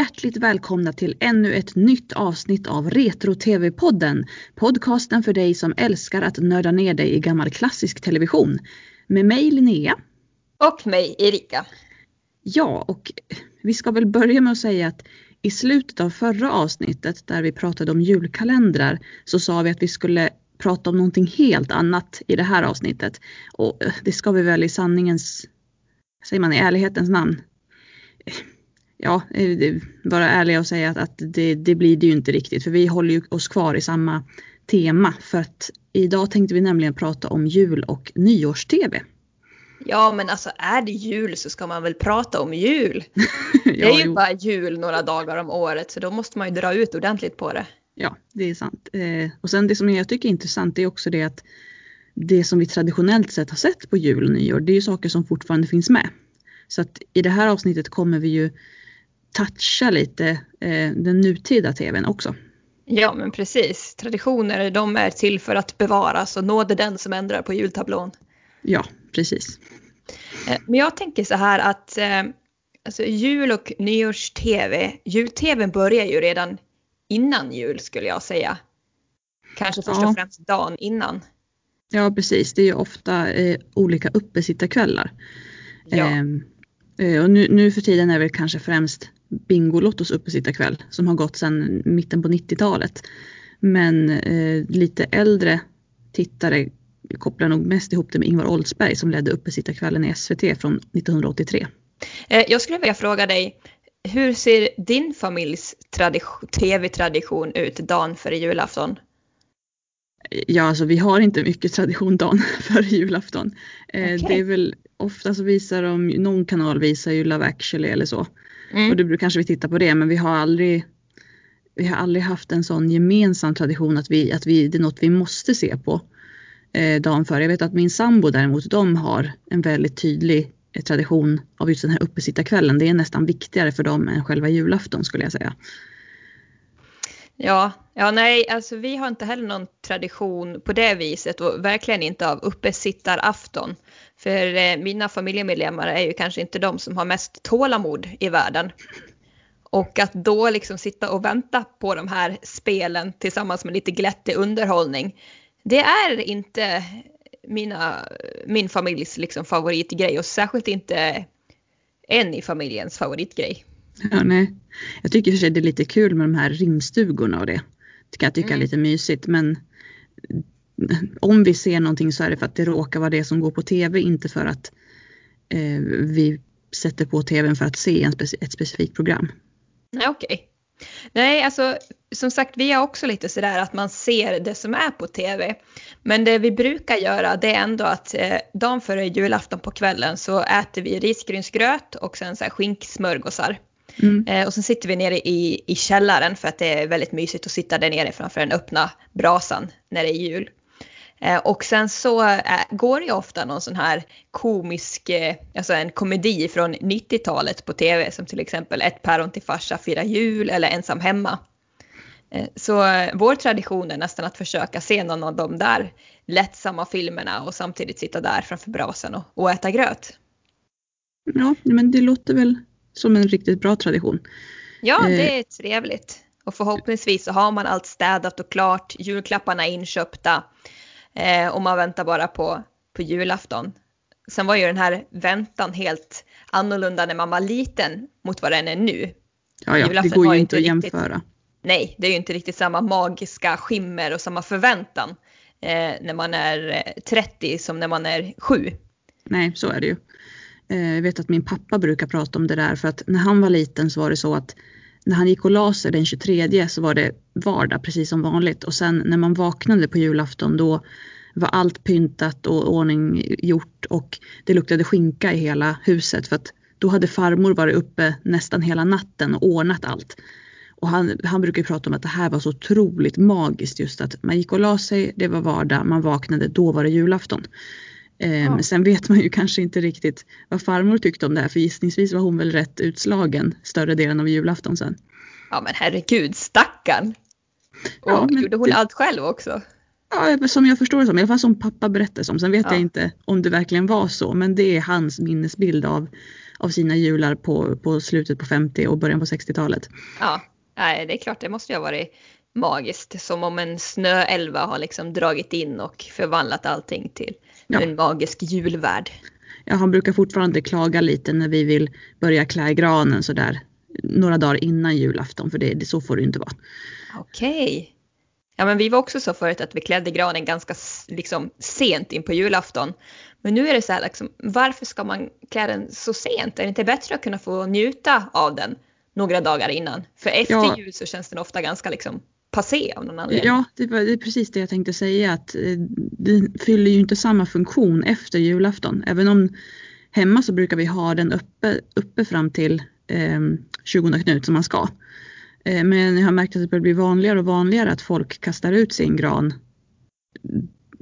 Hjärtligt välkomna till ännu ett nytt avsnitt av Retro-TV-podden. Podcasten för dig som älskar att nörda ner dig i gammal klassisk television. Med mig Linnea. Och mig Erika. Ja, och vi ska väl börja med att säga att i slutet av förra avsnittet där vi pratade om julkalendrar så sa vi att vi skulle prata om någonting helt annat i det här avsnittet. Och det ska vi väl i sanningens, säger man i ärlighetens namn, ja, eh, vara ärliga och säga att, att det, det, blir det ju inte riktigt för vi håller ju oss kvar i samma tema för att idag tänkte vi nämligen prata om jul och nyårs-tv. Ja men alltså är det jul så ska man väl prata om jul. det är ju jo. bara jul några dagar om året så då måste man ju dra ut ordentligt på det. Ja det är sant. Eh, och sen det som jag tycker är intressant är också det att det som vi traditionellt sett har sett på jul och nyår det är ju saker som fortfarande finns med. Så att i det här avsnittet kommer vi ju toucha lite eh, den nutida tvn också. Ja men precis. Traditioner de är till för att bevaras och nåd är den som ändrar på jultablån. Ja precis. Eh, men jag tänker så här att eh, alltså jul och nyårs-tv, jul-tvn börjar ju redan innan jul skulle jag säga. Kanske först ja. och främst dagen innan. Ja precis, det är ju ofta eh, olika uppesittarkvällar. Ja. Ehm, eh, och nu, nu, för tiden är det kanske främst Bingolottos uppesittarkväll som har gått sedan mitten på 90-talet. Men eh, lite äldre tittare kopplar nog mest ihop det med Ingvar Oldsberg som ledde uppesittarkvällen i SVT från 1983. Eh, jag skulle vilja fråga dig, hur ser din familjs tv-tradition ut dagen före julafton? Ja, alltså vi har inte mycket tradition dagen före julafton. Okay. Eh, det är väl ofta så visar de, någon kanal visar ju Love actually eller så. Mm. Och då kanske vi tittar på det men vi har aldrig vi har aldrig haft en sån gemensam tradition att, vi, att vi, det är något vi måste se på eh, dagen före. Jag vet att min sambo däremot, de har en väldigt tydlig eh, tradition av just den här uppesittarkvällen. Det är nästan viktigare för dem än själva julafton skulle jag säga. Ja, ja nej, alltså vi har inte heller någon tradition på det viset och verkligen inte av uppesittarafton. För eh, mina familjemedlemmar är ju kanske inte de som har mest tålamod i världen. Och att då liksom sitta och vänta på de här spelen tillsammans med lite glättig underhållning. Det är inte mina, min familjs liksom favoritgrej och särskilt inte en i familjens favoritgrej. Ja, nej. Jag tycker för sig det är lite kul med de här rimstugorna och det. Det kan jag tycka mm. är lite mysigt men om vi ser någonting så är det för att det råkar vara det som går på tv, inte för att eh, vi sätter på tvn för att se en speci ett specifikt program. Nej, okej. Okay. Nej, alltså som sagt, vi är också lite sådär att man ser det som är på tv. Men det vi brukar göra det är ändå att eh, dagen före julafton på kvällen så äter vi risgrynsgröt och sen så här skinksmörgåsar. Mm. Eh, och sen sitter vi nere i, i källaren för att det är väldigt mysigt att sitta där nere framför den öppna brasan när det är jul. Eh, och sen så eh, går det ofta någon sån här komisk, eh, alltså en komedi från 90-talet på tv som till exempel Ett päron till farsa firar jul eller Ensam hemma. Så vår tradition är nästan att försöka se någon av de där lättsamma filmerna och samtidigt sitta där framför brasan och, och äta gröt. Ja, men det låter väl som en riktigt bra tradition. Ja, det är trevligt. Och förhoppningsvis så har man allt städat och klart, julklapparna inköpta Eh, och man väntar bara på, på julafton. Sen var ju den här väntan helt annorlunda när man var liten mot vad den är nu. Ja, ja det går ju inte att riktigt, jämföra. Nej, det är ju inte riktigt samma magiska skimmer och samma förväntan eh, när man är 30 eh, som när man är 7. Nej, så är det ju. Eh, jag vet att min pappa brukar prata om det där för att när han var liten så var det så att när han gick och la sig den 23 så var det vardag precis som vanligt och sen när man vaknade på julafton då var allt pyntat och ordning gjort och det luktade skinka i hela huset för att då hade farmor varit uppe nästan hela natten och ordnat allt. Och han, han brukar prata om att det här var så otroligt magiskt just att man gick och la sig, det var vardag, man vaknade, då var det julafton. Eh, ja. Sen vet man ju kanske inte riktigt vad farmor tyckte om det här för gissningsvis var hon väl rätt utslagen större delen av julafton sen. Ja men herregud, stackarn! Och ja, gjorde hon det... allt själv också? Ja, som jag förstår det som, i alla fall som pappa berättade som. Sen vet ja. jag inte om det verkligen var så, men det är hans minnesbild av, av sina jular på, på slutet på 50 och början på 60-talet. Ja, nej, det är klart det måste ju ha varit magiskt. Som om en snöälva har liksom dragit in och förvandlat allting till ja. en magisk julvärld. Ja, han brukar fortfarande klaga lite när vi vill börja klä granen sådär några dagar innan julafton för det, det så får det inte vara. Okej. Okay. Ja men vi var också så förut att vi klädde granen ganska liksom, sent in på julafton. Men nu är det så här liksom, varför ska man klä den så sent? Är det inte bättre att kunna få njuta av den några dagar innan? För efter ja. jul så känns den ofta ganska liksom passé av någon anledning. Ja, det, var, det är precis det jag tänkte säga att eh, det fyller ju inte samma funktion efter julafton. Även om hemma så brukar vi ha den uppe, uppe fram till eh, 20 Knut som man ska. Eh, men jag har märkt att det börjar bli vanligare och vanligare att folk kastar ut sin gran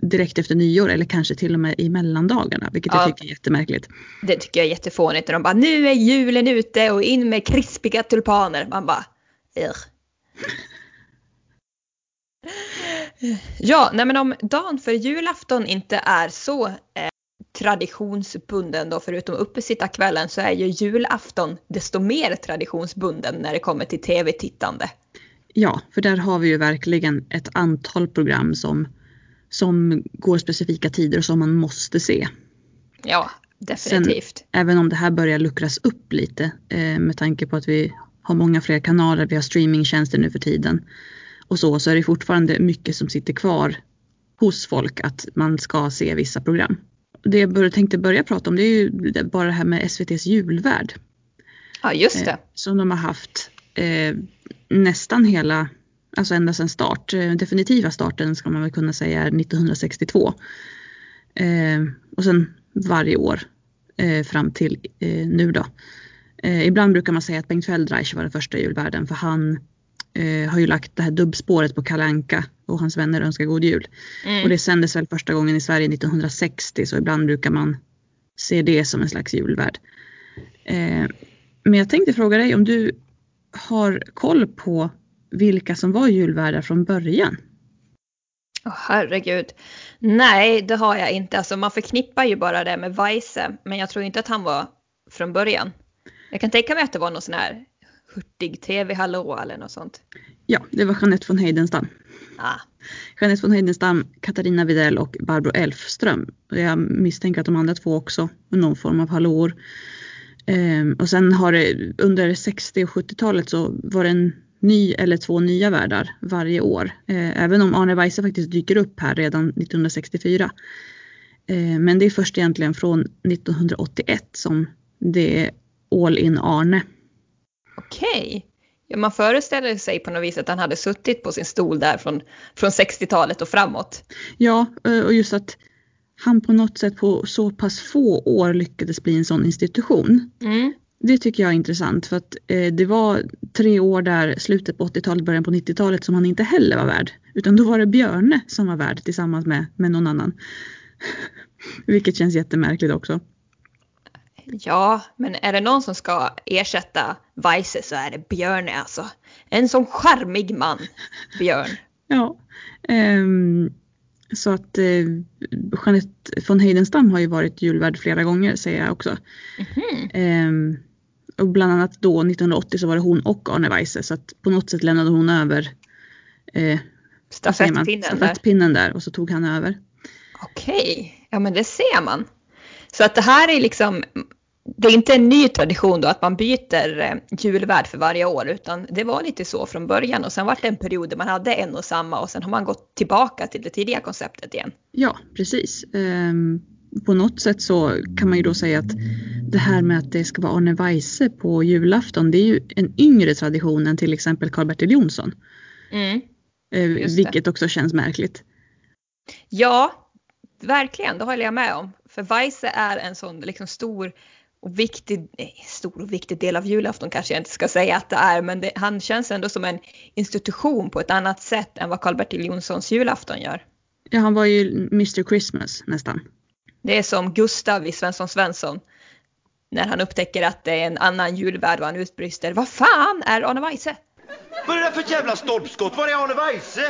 direkt efter nyår eller kanske till och med i mellandagarna, vilket ja, jag tycker är jättemärkligt. Det tycker jag är jättefånigt. De bara nu är julen ute och in med krispiga tulpaner. Man bara Ja, nej men om dagen för julafton inte är så eh, traditionsbunden då, förutom uppesittarkvällen så är ju julafton desto mer traditionsbunden när det kommer till tv-tittande. Ja, för där har vi ju verkligen ett antal program som, som går specifika tider och som man måste se. Ja, definitivt. Sen, även om det här börjar luckras upp lite eh, med tanke på att vi har många fler kanaler, vi har streamingtjänster nu för tiden och så, så är det fortfarande mycket som sitter kvar hos folk att man ska se vissa program det jag tänkte börja prata om det är ju bara det här med SVTs julvärd. Ja just det. Eh, som de har haft eh, nästan hela, alltså ända sedan start. Eh, definitiva starten ska man väl kunna säga är 1962. Eh, och sen varje år eh, fram till nu då. ibland brukar man säga att Bengt Feldreich var den första julvärden för han har ju lagt det här dubbspåret på Kalanka och hans vänner önskar god jul. Mm. Och det sändes väl första gången i Sverige 1960 så ibland brukar man se det som en slags julvärd. Eh, men jag tänkte fråga dig om du har koll på vilka som var julvärdar från början? Oh, herregud. Nej, det har jag inte. Alltså, man förknippar ju bara det med Weise, men jag tror inte att han var från början. Jag kan tänka mig att det var någon sån här hurtig tv-hallå eller något sånt. Ja, det var Jeanette von Heidenstam. Ah. Jeanette von Heidenstam, Katarina Videll och Barbro Elfström. Jag misstänker att de andra två också med någon form av hallåor. Ehm, och sen har det under 60 och 70-talet så var det en ny eller två nya värdar varje år. Ehm, även om Arne Weise faktiskt dyker upp här redan 1964. Ehm, men det är först egentligen från 1981 som det är All in Arne. Okej. Okay. Ja, man föreställer sig på något vis att han hade suttit på sin stol där från, från 60-talet och framåt. Ja, eh, och just att han på något sätt på så pass få år lyckades bli en sån institution. Mm. Det tycker jag är intressant för att eh, det var tre år där slutet på 80-talet, början på 90-talet som han inte heller var värd. Utan då var det Björne som var värd tillsammans med, med någon annan. Vilket känns jättemärkligt också. Ja, men är det någon som ska ersätta Weise så är det Björn alltså. En sån charmig man, Björn. ja. Um, så att uh, Jeanette von Heidenstam har ju varit julvärd flera gånger säger jag också. Mm-hmm. Um, och bland annat då 1980 så var det hon och Arne Weise så att på något sätt lämnade hon över uh, stafettpinnen, stafettpinnen där. där och så tog han över. Okej, ja men det ser man. Så att det här är liksom, det är inte en ny tradition då att man byter eh, julvärd för varje år utan det var lite så från början och sen var det en period där man hade en och samma och sen har man gått tillbaka till det tidiga konceptet igen. Ja, precis. Um, på något sätt så kan man ju då säga att det här med att det ska vara Arne Weise på julafton det är ju en yngre tradition än till exempel Karl-Bertil Jonsson. Mm, uh, vilket också känns märkligt. Ja, verkligen, det håller jag med om. För Weise är en sån liksom stor och viktig, stor och viktig del av julafton kanske jag inte ska säga att det är, men det, han känns ändå som en institution på ett annat sätt än vad Karl-Bertil Jonssons julafton gör. Ja, han var ju Mr Christmas nästan. Det är som Gustav i Svensson Svensson. När han upptäcker att det är en annan julvärd och han utbrister Vad fan är Arne Weise? Vad är det där för jävla stolpskott? Var är Arne Weise?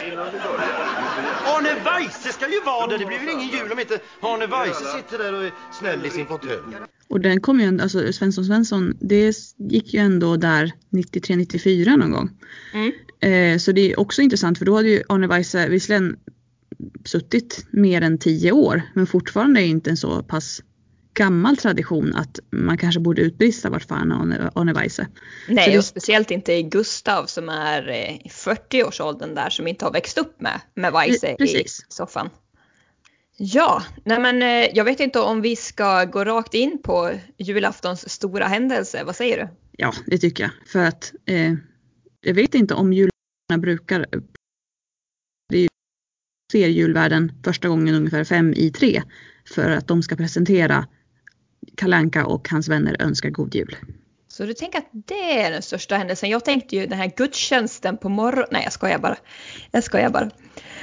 Arne Weise ska ju vara där. Det blir väl ingen jul om inte Arne Weise sitter där och är snäll i sin fåtölj. Och den kom ju ändå, alltså Svensson Svensson, det gick ju ändå där 93-94 någon gång. Mm. Eh, så det är också intressant för då hade ju Arne Weise visserligen suttit mer än tio år men fortfarande är inte en så pass gammal tradition att man kanske borde utbrista vart fan Arne, Weise. Nej, det- och speciellt inte i Gustav som är eh, i 40-årsåldern där som inte har växt upp med, med Weise i soffan. Ja, nej men eh, jag vet inte om vi ska gå rakt in på julaftons stora händelse. Vad säger du? Ja, det tycker jag. För att eh, jag vet inte om julvärdarna brukar det ju, ser julvärden första gången ungefär fem i tre för att de ska presentera Kalanka och hans vänner önskar god jul. Så du tänker att det är den största händelsen. Jag tänkte ju den här gudstjänsten på morgonen. Nej, jag skojar bara. Jag skojar bara.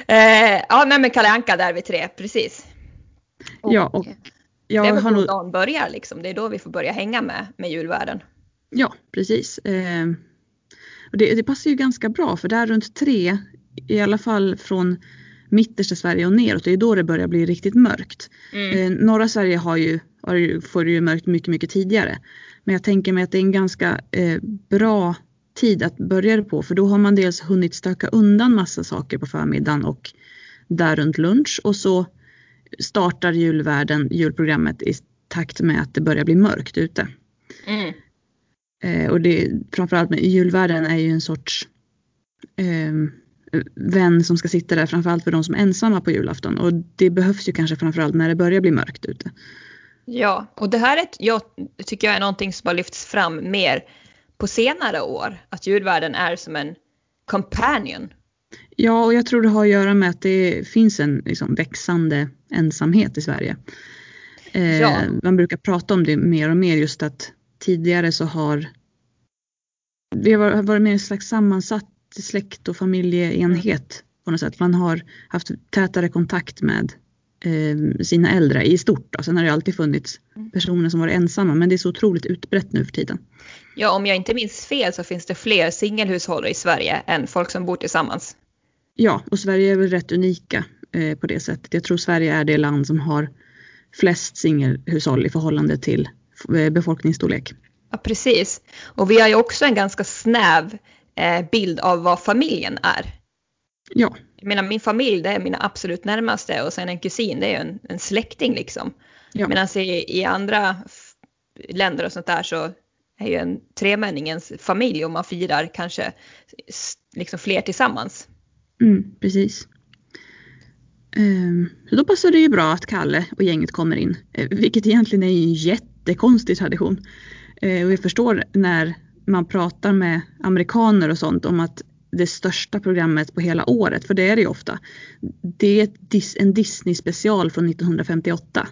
Eh, ja, nej men Kalle Anka där vid tre, precis. Ja, och det är Jag väl har då nog, dagen börjar liksom. Det är då vi får börja hänga med, med julvärden. ja, precis. Eh, och det, det passar ju ganska bra för där runt tre, i alla fall från mittersta Sverige och neråt, det är då det börjar bli riktigt mörkt. Mm. Eh, norra Sverige har ju, har ju, får ju mörkt mycket, mycket tidigare. Men jag tänker mig att det är en ganska eh, bra tid att börja det på för då har man dels hunnit stöka undan massa saker på förmiddagen och där runt lunch och så startar julvärden julprogrammet i takt med att det börjar bli mörkt ute. Mm. Eh, och det, framförallt med julvärden är ju en sorts eh, vän som ska sitta där framförallt för de som är ensamma på julafton och det behövs ju kanske framförallt när det börjar bli mörkt ute. Ja, och det här är, jag tycker jag är någonting som har lyfts fram mer på senare år. Att julvärden är som en companion. Ja, och jag tror det har att göra med att det finns en liksom, växande ensamhet i Sverige. Eh, Ja. Man brukar prata om det mer och mer just att tidigare så har det har varit mer en slags sammansatt släkt och familjeenhet på något sätt. Man har haft tätare kontakt med eh, sina äldre i stort. Då. Sen har det alltid funnits personer som varit ensamma men det är så otroligt utbrett nu för tiden. Ja, om jag inte minns fel så finns det fler singelhushåll i Sverige än folk som bor tillsammans. Ja, och Sverige är väl rätt unika eh, på det sättet. Jag tror Sverige är det land som har flest singelhushåll i förhållande till eh, befolkningsstorlek. Ja, precis. Och vi har ju också en ganska snäv bild av vad familjen är. Ja, Jag menar, min familj det är mina absolut närmaste och sen en kusin det är ju en, en släkting liksom. ja. Medan i, i andra länder och sånt där så är ju en tremänningens familj och man firar kanske liksom fler tillsammans. Mm, precis. Ehm, så då passar det ju bra att Kalle och gänget kommer in, eh, vilket egentligen är en jättekonstig tradition. Eh, och jag förstår när man pratar med amerikaner och sånt om att det största programmet på hela året, för det är det ju ofta. Det är en Disney special från 1958.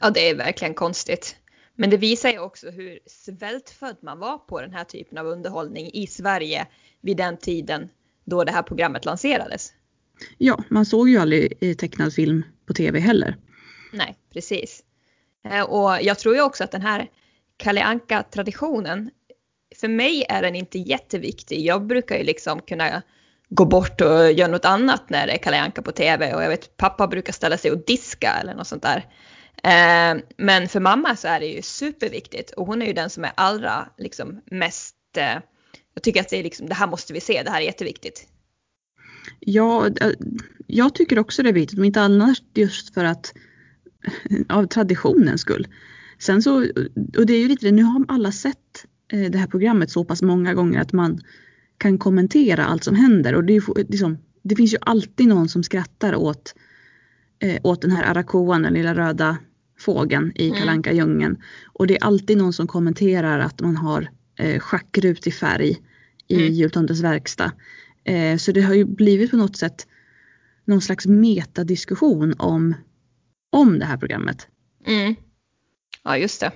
Ja, det är verkligen konstigt. Men det visar ju också hur svältfödd man var på den här typen av underhållning i Sverige vid den tiden då det här programmet lanserades. Ja, man såg ju aldrig tecknad film på tv heller. Nej, precis. Eh, Och jag tror ju också att den här Kalle Anka-traditionen, för mig är den inte jätteviktig. Jag brukar ju liksom kunna gå bort och göra något annat när det är Kalle Anka på tv och jag vet pappa brukar ställa sig och diska eller något sånt där. Eh, Men för mamma så är det ju superviktigt och hon är ju den som är allra liksom mest, eh, jag tycker att det är liksom, det här måste vi se, det här är jätteviktigt. Ja, eh, jag tycker också det är viktigt, men inte annars just för att av traditionens skull. Sen så, och det är ju lite det, nu har alla sett det här programmet så pass många gånger att man kan kommentera allt som händer och det, är liksom, det finns ju alltid någon som skrattar åt, eh, åt den här arakoan, den lilla röda fågeln i Mm. Kalanka djungeln. Och det är alltid någon som kommenterar att man har eh, schackrut i färg i Mm. jultomtens verkstad. Eh, så det har ju blivit på något sätt någon slags metadiskussion om, om det här programmet. Mm. Ja, just det.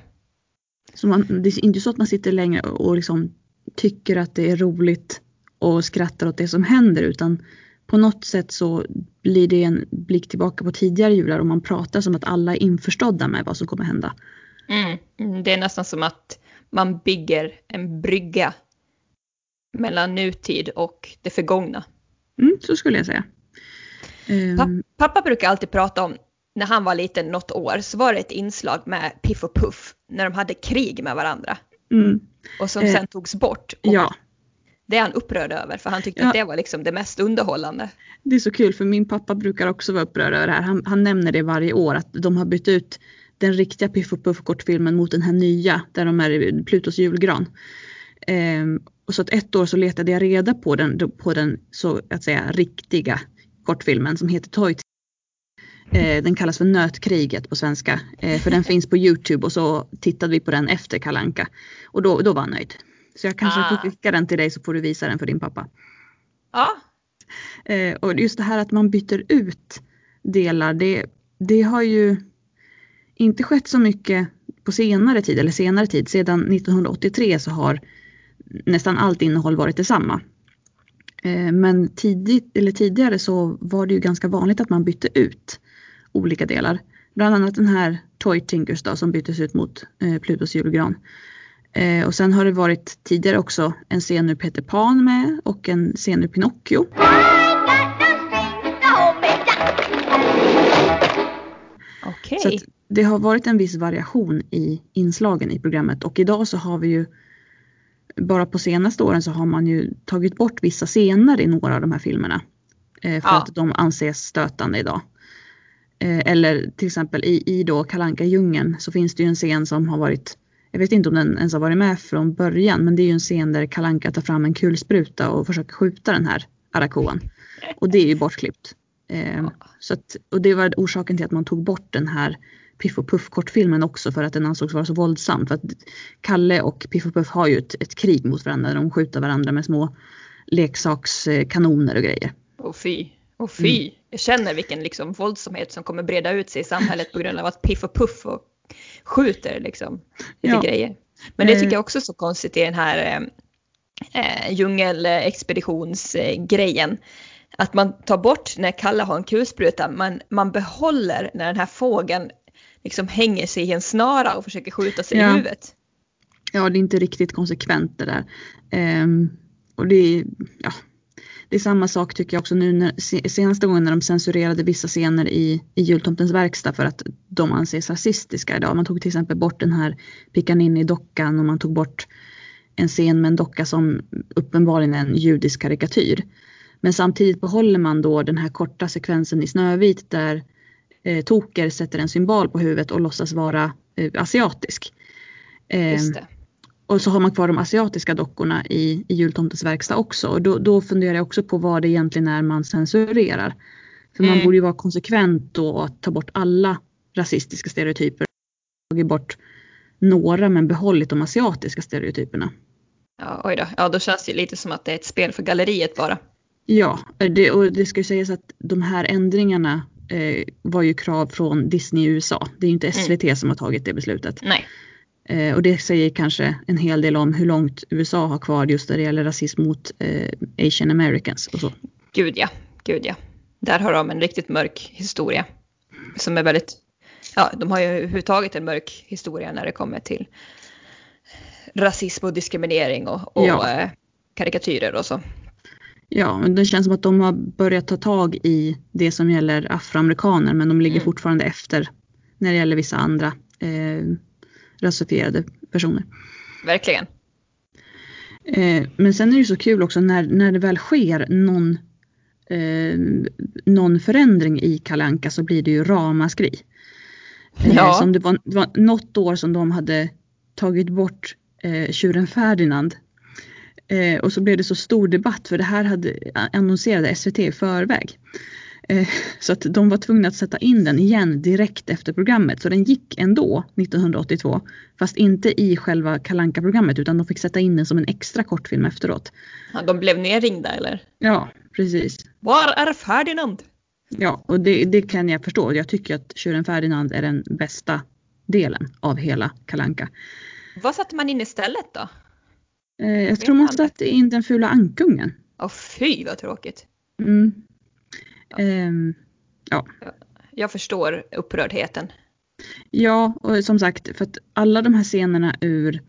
Så man, det är inte så att man sitter längre och, liksom tycker att det är roligt och skrattar åt det som händer utan på något sätt så blir det en blick tillbaka på tidigare jular och man pratar som att alla är införstådda med vad som kommer hända. Mm. Mm, Det är nästan som att man bygger en brygga mellan nutid och det förgångna. Mm, så skulle jag säga. Ehm, Pa- Pappa brukar alltid prata om när han var liten något år så var det ett inslag med Piff och Puff när de hade krig med varandra. Mm. Och som Eh, sen togs bort. Och Ja, Det är han upprörd över för han tyckte Ja. att det var liksom det mest underhållande. det är så kul för min pappa brukar också vara upprörd över det här. Han, han nämner det varje år att de har bytt ut den riktiga Piff och Puff kortfilmen mot den här nya där de är i Plutos julgran. Ehm, och så att ett år så letade jag reda på den, på den så att säga riktiga kortfilmen som heter Toy Eh, Den kallas för Nötkriget på svenska. Eh, för den finns på Youtube och så tittade vi på den efter Kalanka Och då, då var han nöjd. Så jag kanske Ah. får skicka den till dig så får du visa den för din pappa. Ja, Eh, och just det här att man byter ut delar, det, det har ju inte skett så mycket på senare tid, eller senare tid. Sedan 1983 så har nästan allt innehåll varit detsamma. Eh, men tidigt, eller tidigare så var det ju ganska vanligt att man bytte ut olika delar. Bland annat den här Toy Tinkers då, som byttes ut mot eh, Plutos julgran. Eh, och sen har det varit tidigare också en scen ur Peter Pan med och en scen ur Pinocchio. okej. Så det har varit en viss variation i inslagen i programmet och idag så har vi ju bara på senaste åren så har man ju tagit bort vissa scener i några av de här filmerna. Eh, för Ja. att de anses stötande idag. Eh, eller till exempel i, i då Kalanka djungeln så finns det ju en scen som har varit jag vet inte om den ens har varit med från början men det är ju en scen där Kalanka tar fram en kulspruta och försöker skjuta den här arakoan. Och det är ju bortklippt. Eh, så att, och det var orsaken till att man tog bort den här Piff och Puff kortfilmen också för att den ansågs vara så våldsam. För att Kalle och Piff och Puff har ju ett, ett krig mot varandra. De skjuter varandra med små leksakskanoner och grejer. Och fy, och fy. Mm. Jag känner vilken liksom våldsamhet som kommer breda ut sig i samhället på grund av att Piff och Puff och skjuter liksom lite Ja. grejer. Men det Eh. tycker jag också är så konstigt i den här eh, eh, djungelexpeditionsgrejen. Att man tar bort när Kalle har en kulspruta, men man behåller när den här fågeln liksom hänger sig i en snara och försöker skjuta sig Ja. i huvudet. Ja, det är inte riktigt konsekvent det där. Ehm, och det är, ja, det är samma sak tycker jag också nu när, se- senaste gången när de censurerade vissa scener i, i jultomtens verkstad för att de anses rasistiska idag. Man tog till exempel bort den här Pickaninny-dockan och man tog bort en scen med en docka som uppenbarligen är en judisk karikatyr. Men samtidigt behåller man då den här korta sekvensen i Snövit där eh, Toker sätter en symbol på huvudet och låtsas vara eh, asiatisk. Ehm, Just det. Och så har man kvar de asiatiska dockorna i, i jultomtens verkstad också. Och då, då funderar jag också på vad det egentligen är man censurerar. För man Mm. borde ju vara konsekvent då och ta bort alla rasistiska stereotyper. Tagit bort några men behållit de asiatiska stereotyperna. Ja, oj då. Ja, då känns det lite som att det är ett spel för galleriet bara. Ja, det, och det ska ju sägas att de här ändringarna eh, var ju krav från Disney i USA. Det är ju inte SVT som har tagit det beslutet. Nej. Eh, och det säger kanske en hel del om hur långt USA har kvar just när det gäller rasism mot eh, Asian Americans och så. Gud ja, gud ja. Där har de en riktigt mörk historia. Som är väldigt, ja de har ju överhuvudtaget en mörk historia när det kommer till rasism och diskriminering och, och Ja. eh, karikatyrer och så. Ja, men det känns som att de har börjat ta tag i det som gäller afroamerikaner men de ligger Mm. fortfarande efter när det gäller vissa andra eh, rasifierade personer. Verkligen. Eh, men sen är det ju så kul också när, när det väl sker någon, eh, någon förändring i Kalanka så blir det ju ramaskri. Eh, Ja. Som det, var, det var något år som de hade tagit bort eh, tjuren Ferdinand. Eh, och så blev det så stor debatt för det här hade annonserade SVT i förväg. Eh, så att de var tvungna att sätta in den igen direkt efter programmet. Så den gick ändå 1982. Fast inte i själva kalanka programmet utan de fick sätta in den som en extra kortfilm efteråt. Ja, de blev nerringda eller? Ja, precis. Var är Ferdinand? Ja, och det, det kan jag förstå. Jag tycker att Tjuren Ferdinand är den bästa delen av hela kalanka. Vad satte man in istället då? Eh, jag tror man satte in den fula ankungen. Åh fy vad tråkigt. Mm. Ehm, ja. Jag förstår upprördheten. ja, och som sagt för att alla de här scenerna ur,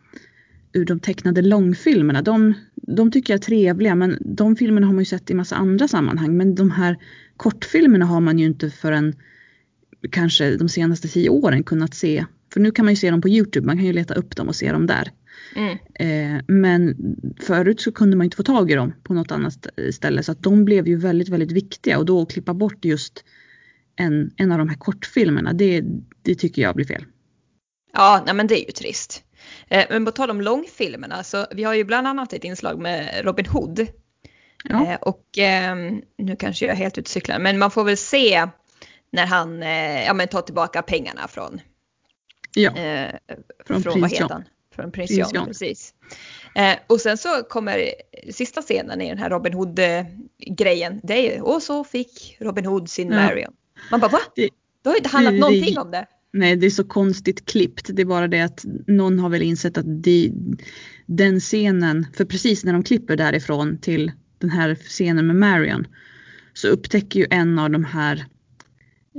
ur de tecknade långfilmerna, de, de tycker jag är trevliga men de filmerna har man ju sett i massa andra sammanhang men de här kortfilmerna har man ju inte förrän kanske de senaste tio åren kunnat se, för nu kan man ju se dem på Youtube, man kan ju leta upp dem och se dem där. Mm. Eh, men förut så kunde man inte få tag i dem på något annat ställe så att de blev ju väldigt, väldigt viktiga och då att klippa bort just en, en av de här kortfilmerna, det, det tycker jag blir fel. Ja, nej men det är ju trist. Eh, men på tal om långfilmerna, så vi har ju bland annat ett inslag med Robin Hood. Ja. Eh, och eh, nu kanske jag är helt ute men man får väl se när han ja, men tar tillbaka pengarna från, Ja, eh, Från från, vad heter han? Från prins John, John. precis. Eh, och sen så kommer sista scenen i den här Robin Hood-grejen. Det är ju, och så fick Robin Hood sin Ja. Marion. Man bara va? Det- Det har ju inte handlat det- någonting om det. nej det är så konstigt klippt. Det är bara det att någon har väl insett att det, den scenen, för precis när de klipper därifrån till den här scenen med Marion så upptäcker ju en av de här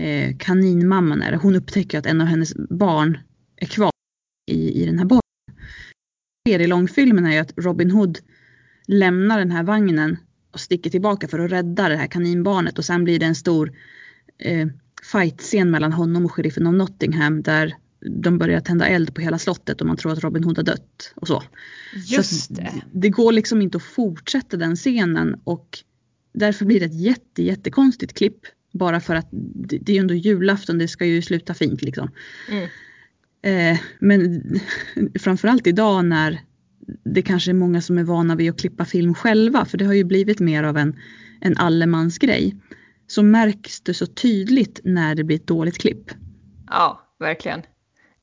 eh, kaninmamman det, hon upptäcker att en av hennes barn är kvar i, i den här borgen. Sker i långfilmen är ju att Robin Hood lämnar den här vagnen och sticker tillbaka för att rädda det här kaninbarnet och sen blir det en stor eh, fight-scen mellan honom och sheriffen av Nottingham där de börjar tända eld på hela slottet och man tror att Robin Hood har dött och så. Just så det. det går liksom inte att fortsätta den scenen och därför blir det ett jätte, jättekonstigt klipp. Bara för att det, det är ju ändå julafton, det ska ju sluta fint liksom. Mm. Eh, men framförallt idag när det kanske är många som är vana vid att klippa film själva, för det har ju blivit mer av en, en allemansgrej. Så märks det så tydligt när det blir ett dåligt klipp. Ja, verkligen.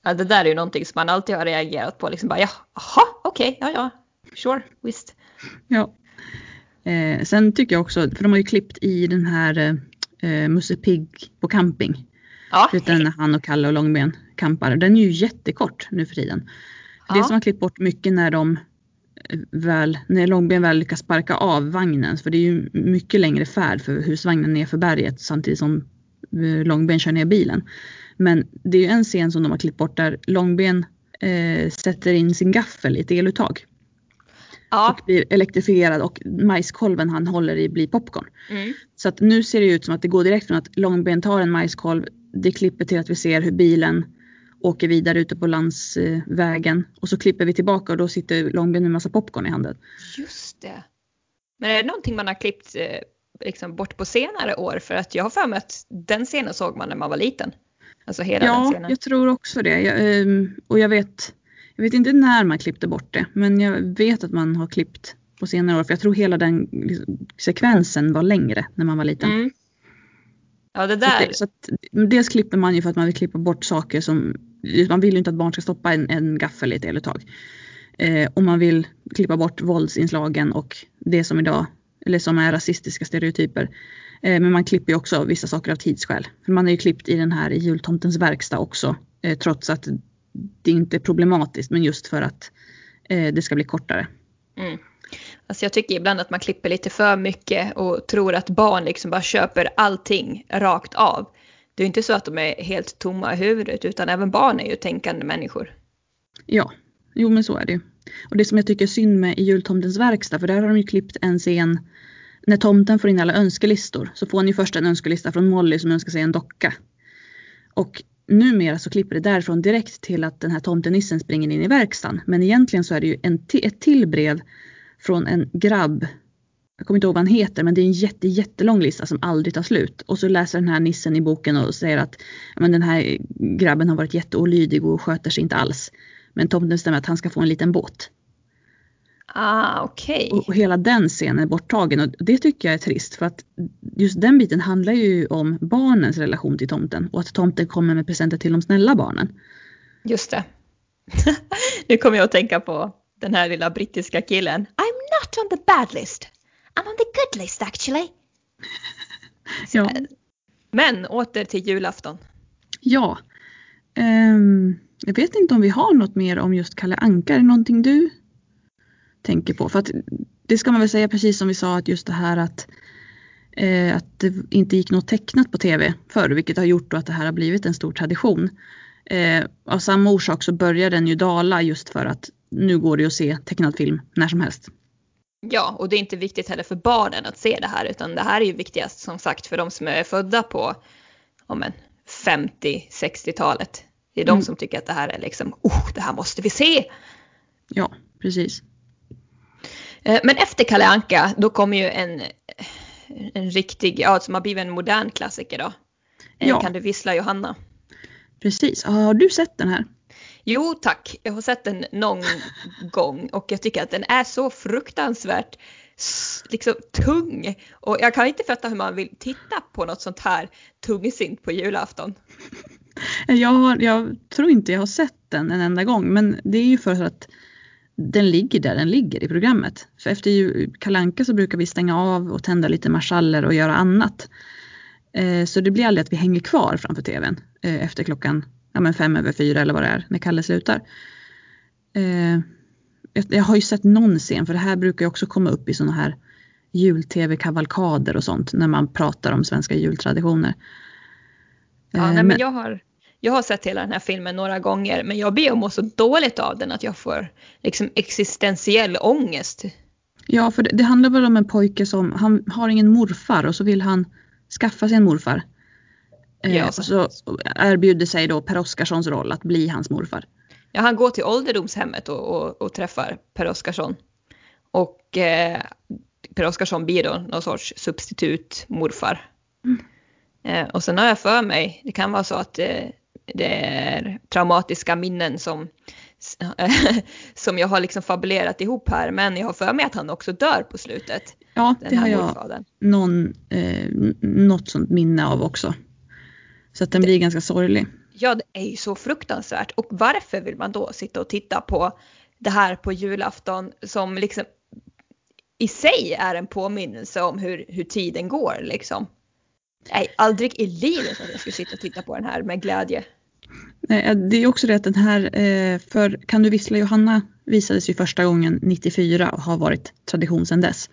Ja, det där är ju någonting som man alltid har reagerat på. Liksom bara, jaha, okej, ja, ja, sure, visst. Ja. Eh, sen tycker jag också, för de har ju klippt i den här eh, Musse Pigg på camping. Ja, Utan när han och Kalle och Långben kampar. Den är ju jättekort nu för tiden. Det Ja. som har klippt bort mycket när de eh, väl, när Långben väl lyckas sparka av vagnen. För det är ju mycket längre färd för husvagnen ner för berget samtidigt som eh, Långben kör ner bilen. Men det är ju en scen som de har klippt bort där Långben eh, sätter in sin gaffel i ett eluttag ja. och blir elektrifierad och majskolven han håller i blir popcorn. Mm. Så att nu ser det ut som att det går direkt från att Långben tar en majskolv, det klipper till att vi ser hur bilen åker vidare ute på landsvägen och så klipper vi tillbaka och då sitter Långben med massa popcorn i handen. Just det. Men är det någonting man har klippt eh, liksom bort på senare år? För att jag har för mig att den scenen såg man när man var liten. Alltså hela den Ja, scenen. jag tror också det. Jag, ehm, och jag vet, jag vet inte när man klippte bort det, men jag vet att man har klippt på senare år, för jag tror hela den liksom, sekvensen var längre när man var liten. Mm. Ja, det där. det, så att, dels klipper man ju för att man vill klippa bort saker som, man vill ju inte att barn ska stoppa en, en gaffel i ett eluttag. Eh, och man vill klippa bort våldsinslagen och det som idag, eller som är rasistiska stereotyper. Eh, men man klipper ju också vissa saker av tidsskäl. För man har ju klippt i den här i jultomtens verkstad också. Eh, trots att det inte är problematiskt men just för att eh, det ska bli kortare. Mm. Alltså jag tycker ibland att man klipper lite för mycket och tror att barn liksom bara köper allting rakt av. Det är inte så att de är helt tomma i huvudet utan även barn är ju tänkande människor. Ja, jo men så är det ju. Och det som jag tycker är synd med i jultomtens verkstad, för där har de ju klippt en scen när tomten får in alla önskelistor så får han ju först en önskelista från Molly som önskar sig en docka. Och numera så klipper det därifrån direkt till att den här tomtenissen springer in i verkstaden. Men egentligen så är det ju en ett till brev från en grabb. Jag kommer inte ihåg vad han heter men det är en jätte, jättelång lista som aldrig tar slut. Och så läser den här nissen i boken och säger att men den här grabben har varit jätteolydig och sköter sig inte alls. Men tomten bestämmer att han ska få en liten båt. Ah, okej. Och, och hela den scenen är borttagen och det tycker jag är trist för att just den biten handlar ju om barnens relation till tomten och att tomten kommer med presenter till de snälla barnen. Just det. nu kommer jag att tänka på den här lilla brittiska killen. I'm not on the bad list. I'm on the good list actually. Ja. Men åter till julafton. ja. Ehm, jag vet inte om vi har något mer om just Kalle Anka. Är det någonting du tänker på? För att det ska man väl säga precis som vi sa att just det här att, eh, att det inte gick något tecknat på tv förr vilket har gjort då att det här har blivit en stor tradition. Eh, av samma orsak så börjar den ju dala just för att nu går det att se tecknad film när som helst. Ja, och det är inte viktigt heller för barnen att se det här utan det här är ju viktigast som sagt för de som är födda på ja, men, 50-60-talet. Det är de Mm. som tycker att det här är liksom, oh, det här måste vi se. Ja, precis. Eh, Men efter Kalle Anka, då kommer ju en, en riktig, ja som har blivit en modern klassiker då. Ja. Kan du vissla Johanna? Precis. Har du sett den här? Jo tack, jag har sett den någon gång och jag tycker att den är så fruktansvärt liksom tung. Och jag kan inte fatta hur man vill titta på något sånt här tungsint på julafton. Jag, har, jag tror inte jag har sett den en enda gång men det är ju för att den ligger där den ligger i programmet. För efter Kalanka Kalle Anka så brukar vi stänga av och tända lite marschaller och göra annat. Eh, så det blir aldrig att vi hänger kvar framför tvn eh, efter klockan ja, men fem över fyra eller vad det är när Kalle slutar. Eh, jag, har ju sett någon scen för det här brukar ju också komma upp i sådana här jul-tv-kavalkader och sånt när man pratar om svenska jultraditioner. Ja, Eh, nej, men jag, har, jag har sett hela den här filmen några gånger men jag ber att må så dåligt av den att jag får liksom existentiell ångest. Ja, för det, det handlar väl om en pojke som, han har ingen morfar och så vill han skaffa sig en morfar. Eh, Ja, och så- erbjuder sig då Per Oscarssons roll att bli hans morfar. Ja, han går till ålderdomshemmet och, och, och träffar Per Oscarsson. Och eh, Per Oscarsson blir då någon sorts substitut morfar. Eh, och sen har jag för mig, det kan vara så att eh, det är traumatiska minnen som, som jag har liksom fabulerat ihop här. Men jag har för mig att han också dör på slutet. Ja, Den det har jag morfadern. någon, eh, något sånt minne av också. Så att den blir ganska sorglig. Ja, det är ju så fruktansvärt. Och varför vill man då sitta och titta på det här på julafton som liksom i sig är en påminnelse om hur, hur tiden går liksom. Nej, aldrig i livet att jag skulle sitta och titta på den här med glädje. Eh, Det är också det att den här, eh, för Kan du vissla Johanna visades ju första gången 94 och har varit tradition sedan dess.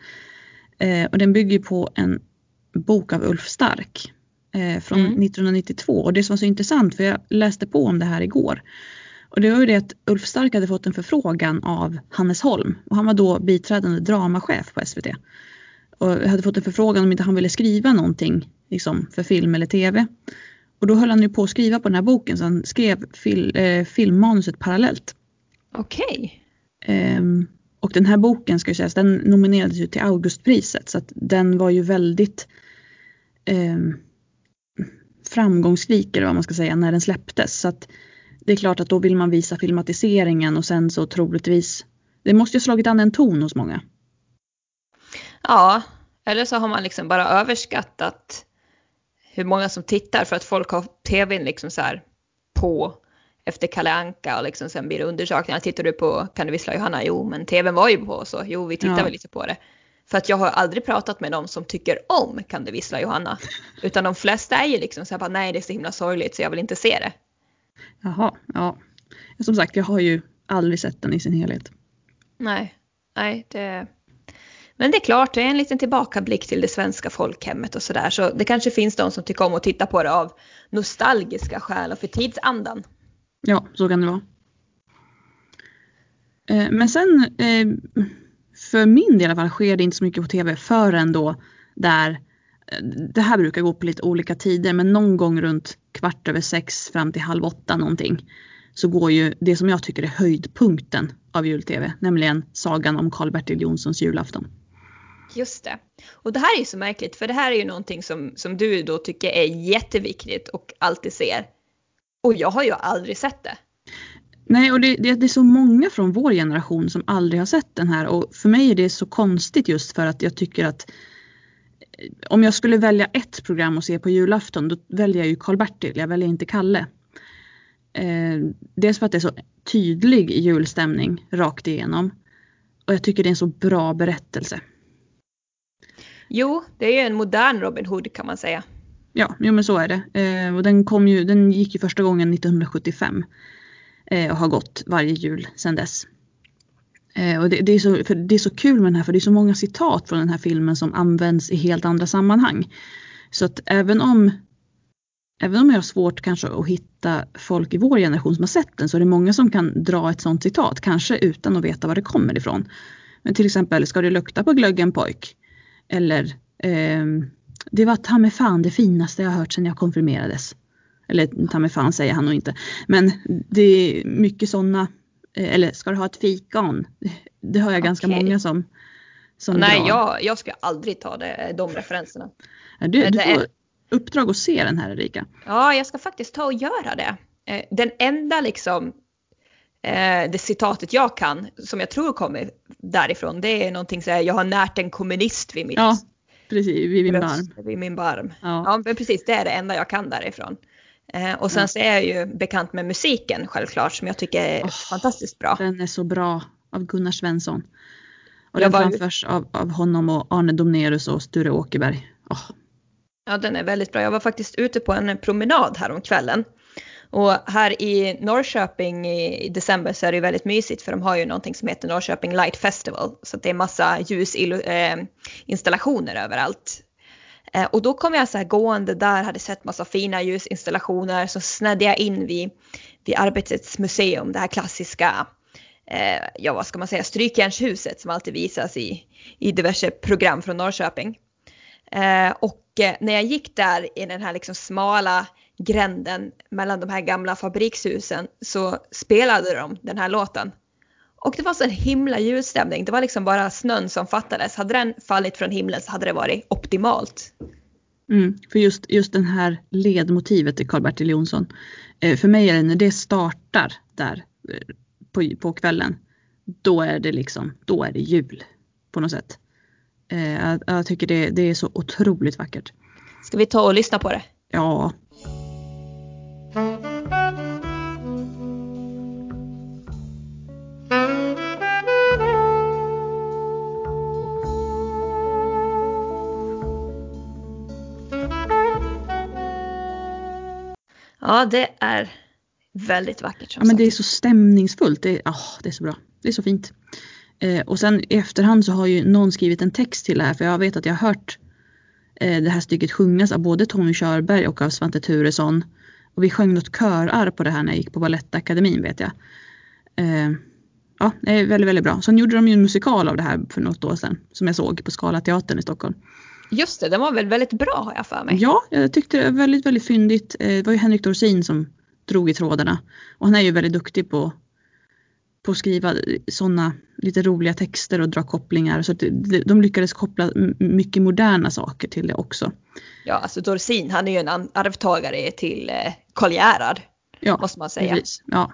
Eh, Och den bygger på en bok av Ulf Stark eh, från Mm. 1992 och det som var så intressant för jag läste på om det här igår. Och det var ju det att Ulf Stark hade fått en förfrågan av Hannes Holm och han var då biträdande dramachef på SVT. Och hade fått en förfrågan om inte han ville skriva någonting liksom, för film eller tv. Och då höll han ju på att skriva på den här boken så han skrev fil, eh, filmmanuset parallellt. Okej. Ehm, och den här boken ska ju sägas, den nominerades ju till Augustpriset så att den var ju väldigt ehm, framgångsrik eller vad man ska säga när den släpptes. Så att det är klart att då vill man visa filmatiseringen och sen så troligtvis, det måste ju slagit an en ton hos många. Ja, eller så har man liksom bara överskattat hur många som tittar för att folk har tvn liksom så här på efter Kalle Anka och liksom sen blir det undersökningar. Tittar du på Kan du vissla Johanna? Jo, men tvn var ju på så jo, vi tittar Ja. väl lite på det. För att jag har aldrig pratat med någon som tycker om Kan du vissla Johanna? Utan de flesta är ju liksom så här bara nej det är så himla sorgligt så jag vill inte se det. Jaha, ja. Som sagt, jag har ju aldrig sett den i sin helhet. Nej, nej det... Men det är klart, det är en liten tillbakablick till det svenska folkhemmet och sådär. Så det kanske finns de som tycker om att titta på det av nostalgiska skäl och för tidsandan. Ja, så kan det vara. Eh, Men sen, eh, för min del i alla fall, sker det inte så mycket på tv förrän då där, eh, det här brukar gå på lite olika tider, men någon gång runt kvart över sex fram till halv åtta någonting, så går ju det som jag tycker är höjdpunkten av jul-tv, nämligen sagan om Karl-Bertil Jonssons julafton. Just det. Och det här är ju så märkligt, för det här är ju någonting som, som du då tycker är jätteviktigt och alltid ser. Och jag har ju aldrig sett det. Nej, och det, det, det är så många från vår generation som aldrig har sett den här och för mig är det så konstigt just för att jag tycker att eh, om jag skulle välja ett program att se på julafton då väljer jag ju Karl-Bertil, jag väljer inte Kalle. Eh, dels för att det är så tydlig julstämning rakt igenom och jag tycker det är en så bra berättelse. Jo, det är ju en modern Robin Hood kan man säga. Ja, jo men så är det. Eh, och den, kom ju, den gick ju första gången 1975 eh, och har gått varje jul sedan dess. Eh, och det, det, är så, för det är så kul med den här för det är så många citat från den här filmen som används i helt andra sammanhang. Så att även om Även om jag har svårt kanske att hitta folk i vår generation som har sett den så är det många som kan dra ett sånt citat, kanske utan att veta var det kommer ifrån. Men till exempel, ska det lukta på glöggen pojk? Eller ehm, det var ta med fan det finaste jag hört sedan jag konfirmerades. Eller ta mig fan säger han nog inte. Men det är mycket sådana, eh, eller ska du ha ett fikon? Det hör jag ganska Okej. många som, som Nej, drar. jag, jag skulle aldrig ta det, de referenserna. Du, du får är- uppdrag att se den här Erika. Ja, jag ska faktiskt ta och göra det. Eh, Den enda liksom eh, det citatet jag kan, som jag tror kommer därifrån, det är någonting så här, jag har närt en kommunist vid mitt Ja, precis, vid min bröst, barm. vid min barm. Ja. Ja, men precis, det är det enda jag kan därifrån. Eh, och sen Ja. så är jag ju bekant med musiken självklart, som jag tycker är Åh, fantastiskt bra. Den är så bra av Gunnar Svensson. Och Jag den framförs av, av honom och Arne Domnerus och Sture Åkerberg. Åh, Ja, den är väldigt bra. Jag var faktiskt ute på en promenad här om kvällen. Och här i Norrköping i december så är det ju väldigt mysigt för de har ju någonting som heter Norrköping Light Festival. Så det är massa ljusinstallationer överallt. Eh, och då kom jag så här gående där, hade sett massa fina ljusinstallationer. Så snedde jag in vid, vid Arbetets museum, det här klassiska, eh, ja vad ska man säga, strykjärnshuset som alltid visas i, i diverse program från Norrköping. Eh, och eh, när jag gick där i den här liksom smala gränden mellan de här gamla fabrikshusen så spelade de den här låten. Och det var så en himla ljusstämning. Det var liksom bara snön som fattades. Hade den fallit från himlen så hade det varit optimalt. Mm, för just, just den här ledmotivet i Karl-Bertil Jonsson. Eh, för mig är det när det startar där eh, på, på kvällen. Då är det liksom, då är det jul på något sätt. Eh, jag, jag tycker det, det är så otroligt vackert. Ska vi ta och lyssna på det? Ja, Ja, det är väldigt vackert som ja men det är så stämningsfullt. Det, är- ah, det är så bra. Det är så fint. Eh, och sen i efterhand så har ju någon skrivit en text till det här för jag vet att jag har hört eh, det här stycket sjungas av både Tommy Körberg och av Svante Turesson. Och vi sjöng något körarr på det här när jag gick på Balettakademin vet jag. Eh, ja, det är väldigt, väldigt bra. Sen gjorde de ju en musikal av det här för något år sedan som jag såg på Skala teatern i Stockholm. Just det, den var väl väldigt bra har jag för mig. Ja, jag tyckte det var väldigt, väldigt fyndigt. Eh, Det var ju Henrik Dorsin som drog i trådarna. Och han är ju väldigt duktig på, på att skriva sådana lite roliga texter och dra kopplingar. Så de lyckades koppla mycket moderna saker till det också. Ja, alltså Dorsin, han är ju en arvtagare till eh, Karl Gerhard, Ja, måste man säga. precis. Ja,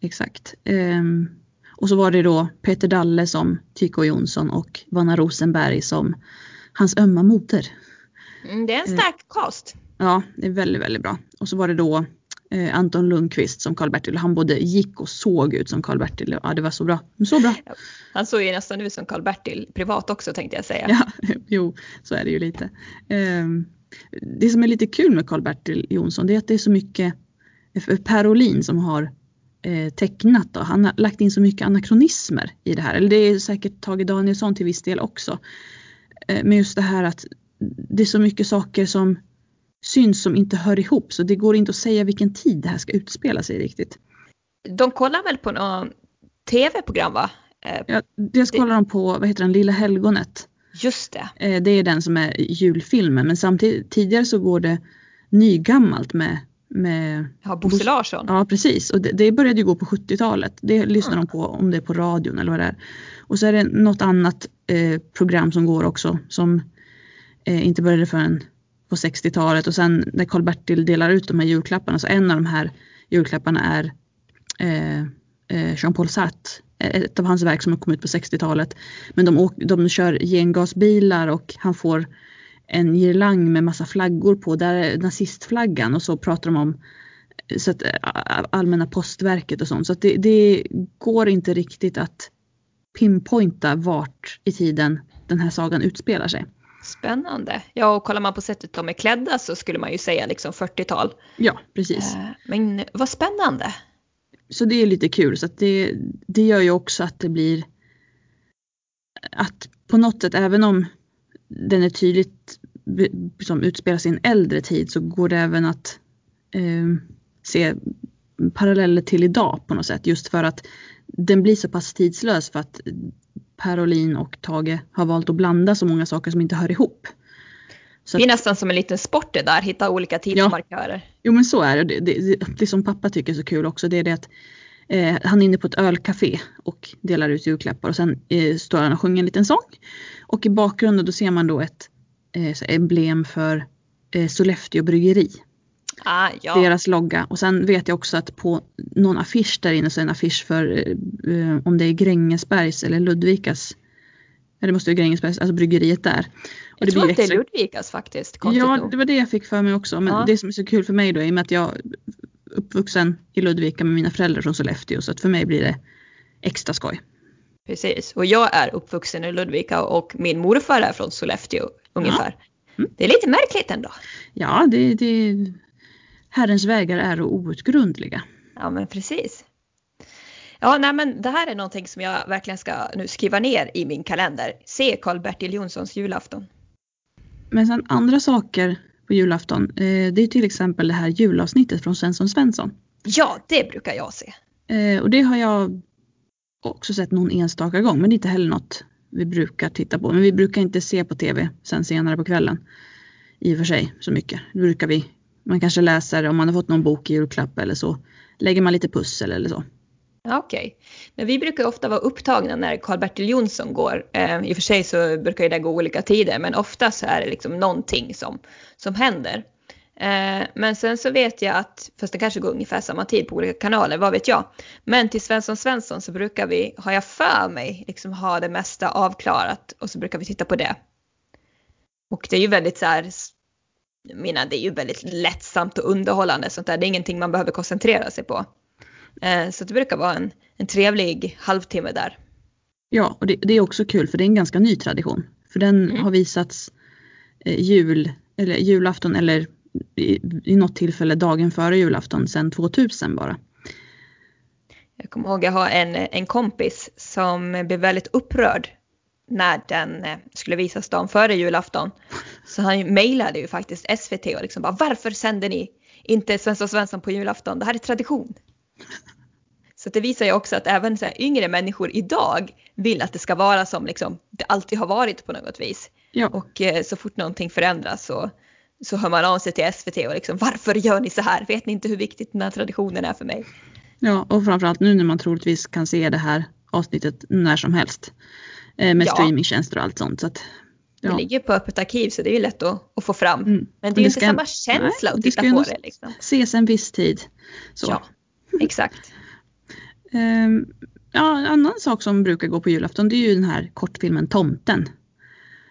exakt. Ehm, och så var det då Peter Dalle som Tycho Jonsson och Vanna Rosenberg som hans ömma moder. Mm, det är en stark cast. Ja, det är väldigt, väldigt bra. Och så var det då eh, Anton Lundqvist som Karl-Bertil. Han både gick och såg ut som Karl-Bertil. Ja, det var så bra. Så bra. Han såg ju nästan ut som Karl-Bertil privat också tänkte jag säga. Ja, jo, så är det ju lite. Ehm, det som är lite kul med Karl-Bertil Jonsson det är att det är så mycket för Per Olin som har eh, tecknat och han har lagt in så mycket anakronismer i det här. Eller det är säkert Tage Danielsson till viss del också. Eh, men just det här att det är så mycket saker som syns som inte hör ihop så det går inte att säga vilken tid det här ska utspela sig riktigt. De kollar väl på något tv-program va? Eh, Ja, dels kollar de på, vad heter den, Lilla helgonet. Just det. Eh, Det är den som är julfilmen men samtidigt tidigare så går det nygammalt med, med Ja, Bosse Larsson. Ja precis och det, det började ju gå på 70-talet. Det lyssnar de på om det är på radion eller vad det är. Och så är det något annat eh, program som går också som eh, inte började förrän på 60-talet och sen när Karl-Bertil delar ut de här julklapparna så en av de här julklapparna är eh, eh Jean-Paul Sartre. Eh, ett av hans verk som har kommit på 60-talet. Men de, åk, de kör gengasbilar och han får en girlang med massa flaggor på. Där är nazistflaggan och så pratar de om eh, så att, allmänna postverket och sånt. Så att det, det går inte riktigt att pinpointa vart i tiden den här sagan utspelar sig. Spännande. Ja, och kollar man på sättet de är klädda så skulle man ju säga liksom 40-tal. Ja, precis. Eh, Men vad spännande. Så det är lite kul. Så att det, det gör ju också att det blir att på något sätt, även om den är tydligt som utspelar sig i en äldre tid så går det även att eh, se paralleller till idag på något sätt. Just för att den blir så pass tidslös för att Per Olin och Tage har valt att blanda så många saker som inte hör ihop. Så Det är nästan som en liten sport det där, hitta olika tidsmarkörer. Jo men så är det. Det, det. det som pappa tycker är så kul också det är det att eh, han är inne på ett ölcafé och delar ut julklappar och sen eh, står han och sjunger en liten sång. Och i bakgrunden då ser man då ett eh, emblem för eh, Sollefteå bryggeri. Ah, ja. Deras logga. Och sen vet jag också att på någon affisch där inne så är en affisch för eh, om det är Grängesbergs eller Ludvikas. Ja det måste vara Grängesbergs, alltså bryggeriet där. Och jag tror blir att det är Ludvikas faktiskt, Ja, nog. det var det jag fick för mig också. Men Ja. det som är så kul för mig då är i och med att jag är uppvuxen i Ludvika med mina föräldrar från Sollefteå så att för mig blir det extra skoj. Precis, och jag är uppvuxen i Ludvika och min morfar är från Sollefteå ungefär. Mm. Det är lite märkligt ändå. Ja, det, det Herrens vägar är outgrundliga. Ja men precis. Ja nej men det här är någonting som jag verkligen ska nu skriva ner i min kalender. Se Karl-Bertil Jonssons julafton. Men sen andra saker på julafton, eh, det är till exempel det här julavsnittet från Svensson Svensson. Ja det brukar jag se. Eh, och det har jag också sett någon enstaka gång, men det är inte heller något vi brukar titta på. Men vi brukar inte se på tv sen senare på kvällen. I och för sig så mycket. Det brukar vi, man kanske läser om man har fått någon bok i julklapp eller så. Lägger man lite pussel eller så. Okej, Okej, men vi brukar ofta vara upptagna när Karl-Bertil Jonsson går. Eh, I och för sig så brukar det gå olika tider men ofta så är det liksom någonting som, som händer. Eh, men sen så vet jag att, fast det kanske går ungefär samma tid på olika kanaler, vad vet jag. Men till Svensson Svensson så brukar vi, har jag för mig, liksom ha det mesta avklarat och så brukar vi titta på det. Och det är ju väldigt så här, jag menar det är ju väldigt lättsamt och underhållande sånt där. Det är ingenting man behöver koncentrera sig på. Eh, Så det brukar vara en, en trevlig halvtimme där. Ja, och det, det är också kul för det är en ganska ny tradition. För den Mm. har visats eh, jul, eller julafton eller i, i något tillfälle dagen före julafton sedan 2000 bara. Jag kommer ihåg jag har en, en kompis som blev väldigt upprörd när den eh, skulle visas dagen före julafton. Så han mejlade ju faktiskt SVT och liksom bara varför sänder ni inte Svensson Svensson på julafton? Det här är tradition. Så det visar ju också att även så yngre människor idag vill att det ska vara som liksom, det alltid har varit på något vis. Ja, Och eh, så fort någonting förändras så, så hör man av sig till SVT och liksom varför gör ni så här? Vet ni inte hur viktigt den här traditionen är för mig? ja, och framförallt nu när man troligtvis kan se det här avsnittet när som helst. Eh, med Ja. streamingtjänster och allt sånt. Så att, Det ja. ligger på öppet arkiv så det är ju lätt att, att få fram. Mm. Men det är ju det inte ska- samma känsla nej, att det titta på det. Liksom. Ses en viss tid. Så. Ja, exakt. Ehm, ja, en annan sak som brukar gå på julafton det är ju den här kortfilmen Tomten.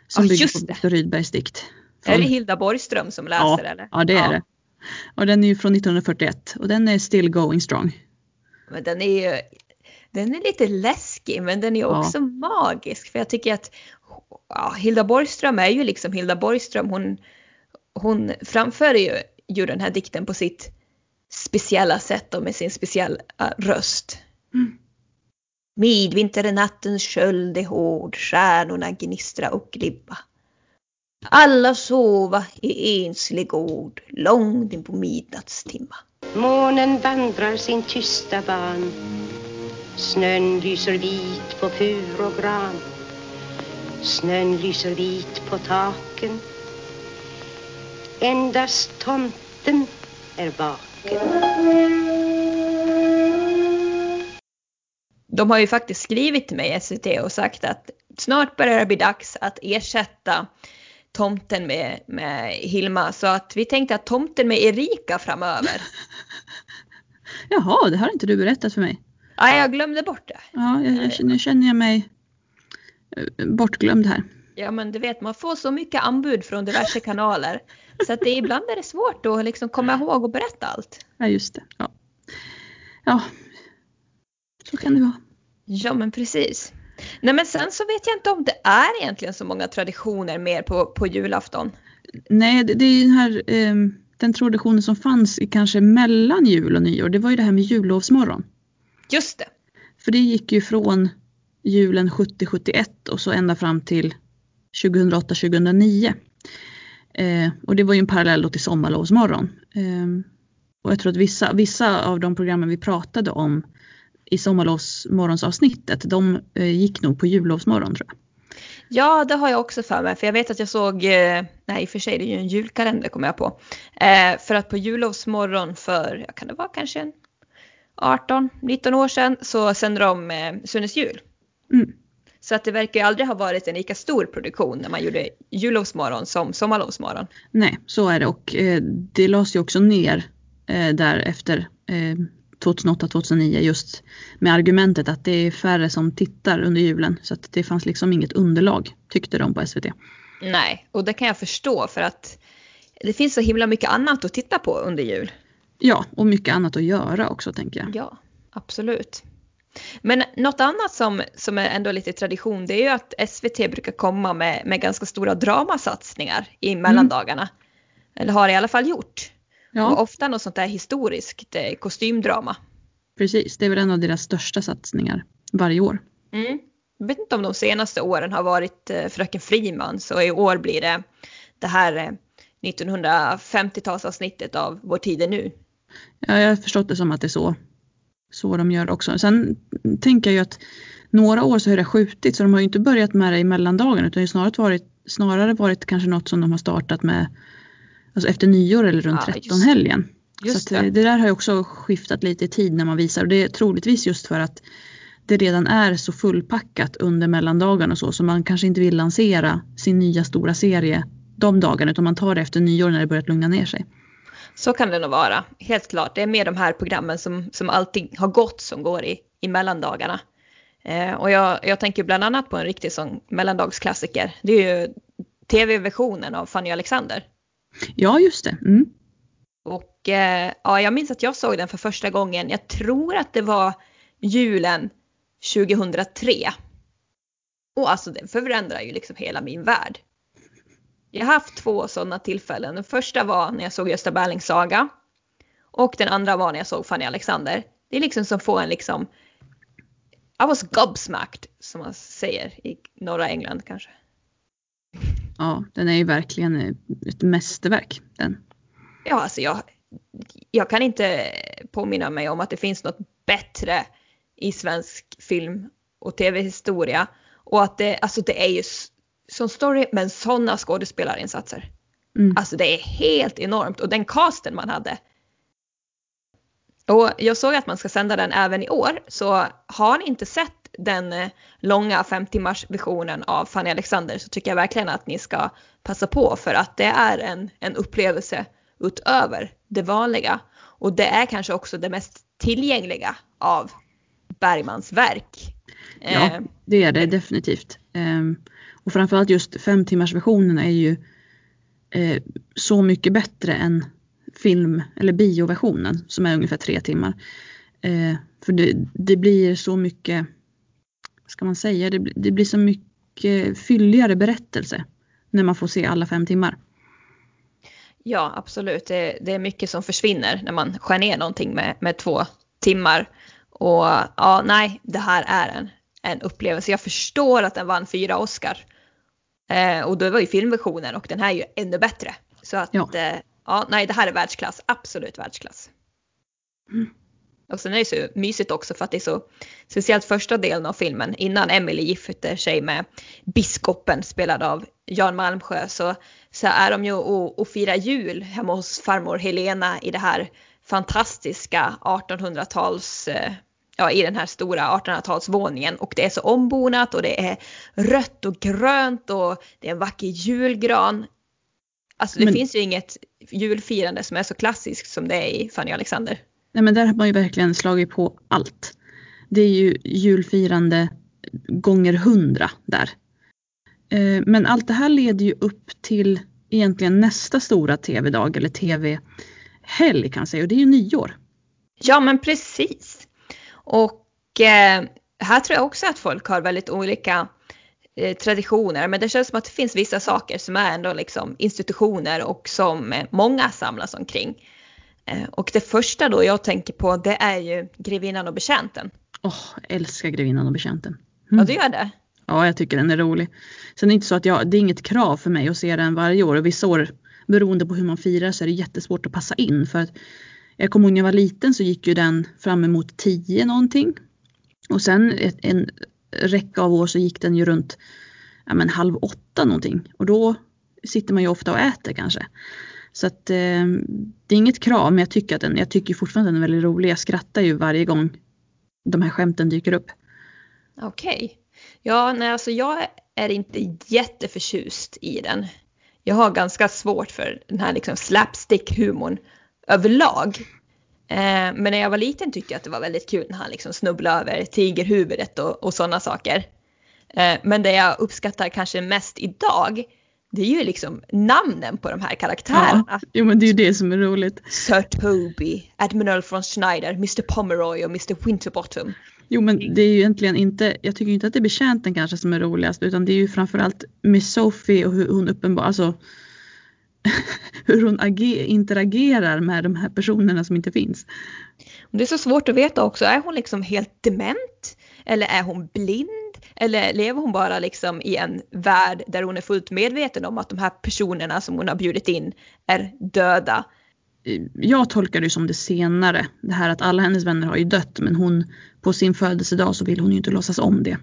Som Ja, bygger på det. Viktor Rydbergs dikt. Är det Från- Hilda Borgström som läser ja, eller? ja, det är det. Och den är ju från 1941 och den är still going strong. Men den är ju den är lite läskig men den är Ja. också magisk. För jag tycker att ja, Hilda Borgström är ju liksom Hilda Borgström. Hon, hon framför ju, ju den här dikten på sitt speciella sätt och med sin speciella röst. Mm. Midvinternattens köld är hård, stjärnorna gnistra och glibba. Alla sova i enslig gård, långt in på midnattstimma. Månen vandrar sin tysta ban Snön lyser vit på fur och gran Snön lyser vit på taken Endast tomten är vaken De har ju faktiskt skrivit till mig, SVT, och sagt att snart börjar det bli dags att ersätta tomten med, med Hilma. Så att vi tänkte att tomten med Erika framöver. Jaha, det har inte du berättat för mig. Ja, jag glömde bort det. Ja, jag, jag, nu känner jag mig eh, bortglömd här. Ja, men du vet, man får så mycket anbud från diverse kanaler. Så att det, ibland är det svårt att liksom komma ihåg och berätta allt. Ja, just det. Ja. ja, så kan det vara. Ja, men precis. Nej, men sen så vet jag inte om det är egentligen så många traditioner mer på, på julafton. Nej, det, det är ju den här eh, den traditionen som fanns i kanske mellan jul och nyår. Det var ju det här med jullovsmorgon. Just det. För det gick ju från julen 70-71 och så ända fram till 2008-2009. Eh, och det var ju en parallell då till sommarlovsmorgon. Eh, och jag tror att vissa, vissa av de programmen vi pratade om i sommarlovsmorgonsavsnittet, de eh, gick nog på jullovsmorgon tror jag. Ja, det har jag också för mig. För jag vet att jag såg, eh, nej i och för sig det är ju en julkalender kommer jag på. Eh, för att på jullovsmorgon för, kan det vara kanske en 18-19 år sedan så sände de eh, Sunes jul. Mm. Så att det verkar ju aldrig ha varit en lika stor produktion när man gjorde jullovsmorgon som sommarlovsmorgon. Nej, så är det och eh, det lades ju också ner eh, där efter eh, 2008-2009 just med argumentet att det är färre som tittar under julen så att det fanns liksom inget underlag tyckte de på SVT. Nej, och det kan jag förstå för att det finns så himla mycket annat att titta på under jul. Ja, och mycket annat att göra också tänker jag. Ja, absolut. Men något annat som, som är ändå lite tradition det är ju att SVT brukar komma med, med ganska stora dramasatsningar i mellandagarna. Mm. Eller har i alla fall gjort. Ja. Och ofta något sånt där historiskt eh, kostymdrama. Precis, det är väl en av deras största satsningar varje år. Mm. Jag vet inte om de senaste åren har varit eh, Fröken Friman så i år blir det det här eh, 1950-talsavsnittet av Vår tid är nu. Ja, jag har förstått det som att det är så, så de gör också. Sen tänker jag ju att några år så har det skjutit så de har ju inte börjat med det i mellandagen utan det har snarare varit, snarare varit kanske något som de har startat med alltså efter nyår eller runt ja, 13 helgen. Just så det. det. där har ju också skiftat lite i tid när man visar och det är troligtvis just för att det redan är så fullpackat under mellandagarna och så så man kanske inte vill lansera sin nya stora serie de dagarna utan man tar det efter nyår när det börjat lugna ner sig. Så kan det nog vara, helt klart. Det är mer de här programmen som, som alltid har gått som går i, i mellandagarna. Eh, och jag, jag tänker bland annat på en riktig sån mellandagsklassiker. Det är ju tv-versionen av Fanny Alexander. Ja, just det. Mm. Och eh, ja, jag minns att jag såg den för första gången. Jag tror att det var julen 2003. Och alltså den förändrar ju liksom hela min värld. Jag har haft två sådana tillfällen. Den första var när jag såg Gösta Berlings saga. Och den andra var när jag såg Fanny Alexander. Det är liksom som få en liksom I was gobsmacked som man säger i norra England kanske. Ja, den är ju verkligen ett mästerverk den. Ja, alltså jag, jag kan inte påminna mig om att det finns något bättre i svensk film och tv-historia. Och att det, alltså det är ju som story men sådana skådespelarinsatser. Mm. Alltså det är helt enormt och den casten man hade. Och jag såg att man ska sända den även i år så har ni inte sett den eh, långa fem timmars versionen av Fanny Alexander så tycker jag verkligen att ni ska passa på för att det är en, en upplevelse utöver det vanliga. Och det är kanske också det mest tillgängliga av Bergmans verk. Ja, eh, det är det definitivt. Och framförallt just fem timmars versionen är ju eh, så mycket bättre än film eller bioversionen som är ungefär tre timmar. Eh, för det, det blir så mycket ska man säga, det, det blir så mycket fylligare berättelse när man får se alla fem timmar. Ja, absolut. Det, det, är mycket som försvinner när man skär ner någonting med, med två timmar. Och ja, nej, det här är en, en upplevelse. Jag förstår att den vann fyra Oscar. Eh, och då var ju filmversionen och den här är ju ännu bättre. Så att ja, eh, ja nej, det här är världsklass. Absolut världsklass. Mm. Och sen är det så mysigt också för att det är så, speciellt första delen av filmen, innan Emily gifter sig med biskopen spelad av Jan Malmsjö, så, så är de ju och, och firar jul hemma hos farmor Helena i det här fantastiska 1800-tals, eh, ja i den här stora 1800-talsvåningen och det är så ombonat och det är rött och grönt och det är en vacker julgran. Alltså det Men... finns ju inget julfirande som är så klassiskt som det är i Fanny Alexander. Nej men där har man ju verkligen slagit på allt. Det är ju julfirande gånger hundra där. Eh, men allt det här leder ju upp till egentligen nästa stora tv-dag eller tv-helg kan jag säga och det är ju nyår. Ja men precis. Och eh, här tror jag också att folk har väldigt olika eh, traditioner men det känns som att det finns vissa saker som är ändå liksom institutioner och som många samlas omkring. Eh, och det första då jag tänker på det är ju Grevinnan och betjänten. Åh, oh, älskar Grevinnan och betjänten. Mm. Ja, du gör det? Ja, jag tycker den är rolig. Sen är det inte så att jag, det är inget krav för mig att se den varje år och vissa år beroende på hur man firar så är det jättesvårt att passa in för att Eh, jag kommer ihåg när jag var liten så gick ju den fram emot 10 någonting. Och sen ett, en räcka av år så gick den ju runt ja, men halv åtta någonting och då sitter man ju ofta och äter kanske. Så att eh, det är inget krav men jag tycker att den, jag tycker fortfarande att den är väldigt rolig. Jag skrattar ju varje gång de här skämten dyker upp. Okej. Okay. Ja, nej alltså jag är inte jätteförtjust i den. Jag har ganska svårt för den här liksom slapstick-humorn överlag. Eh, men när jag var liten tyckte jag att det var väldigt kul när han liksom snubblade över tigerhuvudet och, och sådana saker. Eh, men det jag uppskattar kanske mest idag det är ju liksom namnen på de här karaktärerna. Ja, jo men det är ju det som är roligt. Sir Toby, Admiral von Schneider, Mr Pomeroy och Mr Winterbottom. Jo men det är ju egentligen inte, jag tycker inte att det är betjänten kanske som är roligast utan det är ju framförallt Miss Sophie och hur hon uppenbar, alltså hur hon ager, interagerar med de här personerna som inte finns. Det är så svårt att veta också, är hon liksom helt dement? Eller är hon blind? Eller lever hon bara liksom i en värld där hon är fullt medveten om att de här personerna som hon har bjudit in är döda? Jag tolkar det som det senare. Det här att alla hennes vänner har ju dött men hon på sin födelsedag så vill hon ju inte låtsas om det.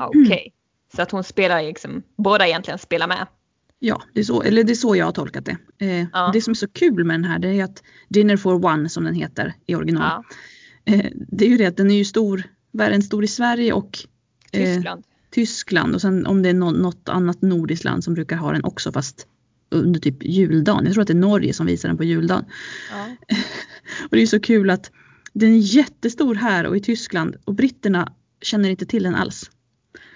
Okej, okay. så att hon spelar liksom, båda egentligen spelar med? Ja, det är så, eller det är så jag har tolkat det. Eh, ja. Det som är så kul med den här det är att Dinner for One som den heter i original. Ja. Eh, det är ju det att den är ju stor, världen stor i Sverige och eh, Tyskland. Tyskland och sen om det är no något annat nordiskt land som brukar ha den också fast under typ juldagen. Jag tror att det är Norge som visar den på juldagen. Ja. och det är så kul att den är jättestor här och i Tyskland och britterna känner inte till den alls.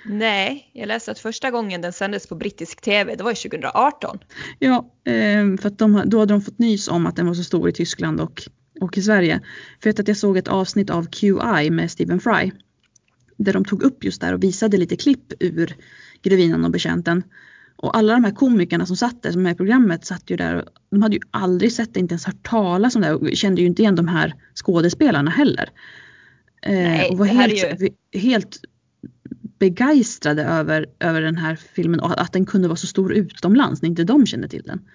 Nej, jag läste att första gången den sändes på brittisk tv, det var 2018. Ja, eh, för att de, då hade de fått nys om att den var så stor i Tyskland och, och i Sverige. För att jag såg ett avsnitt av QI med Stephen Fry. Där de tog upp just där och visade lite klipp ur Grevinnan och betjänten. Och alla de här komikerna som satt där, som är i programmet, satt ju där och de hade ju aldrig sett det, inte ens hört talas om det och kände ju inte igen de här skådespelarna heller. Eh, Nej, och var helt, ju... helt begeistrade över, över den här filmen och att den kunde vara så stor utomlands när inte de kände till den.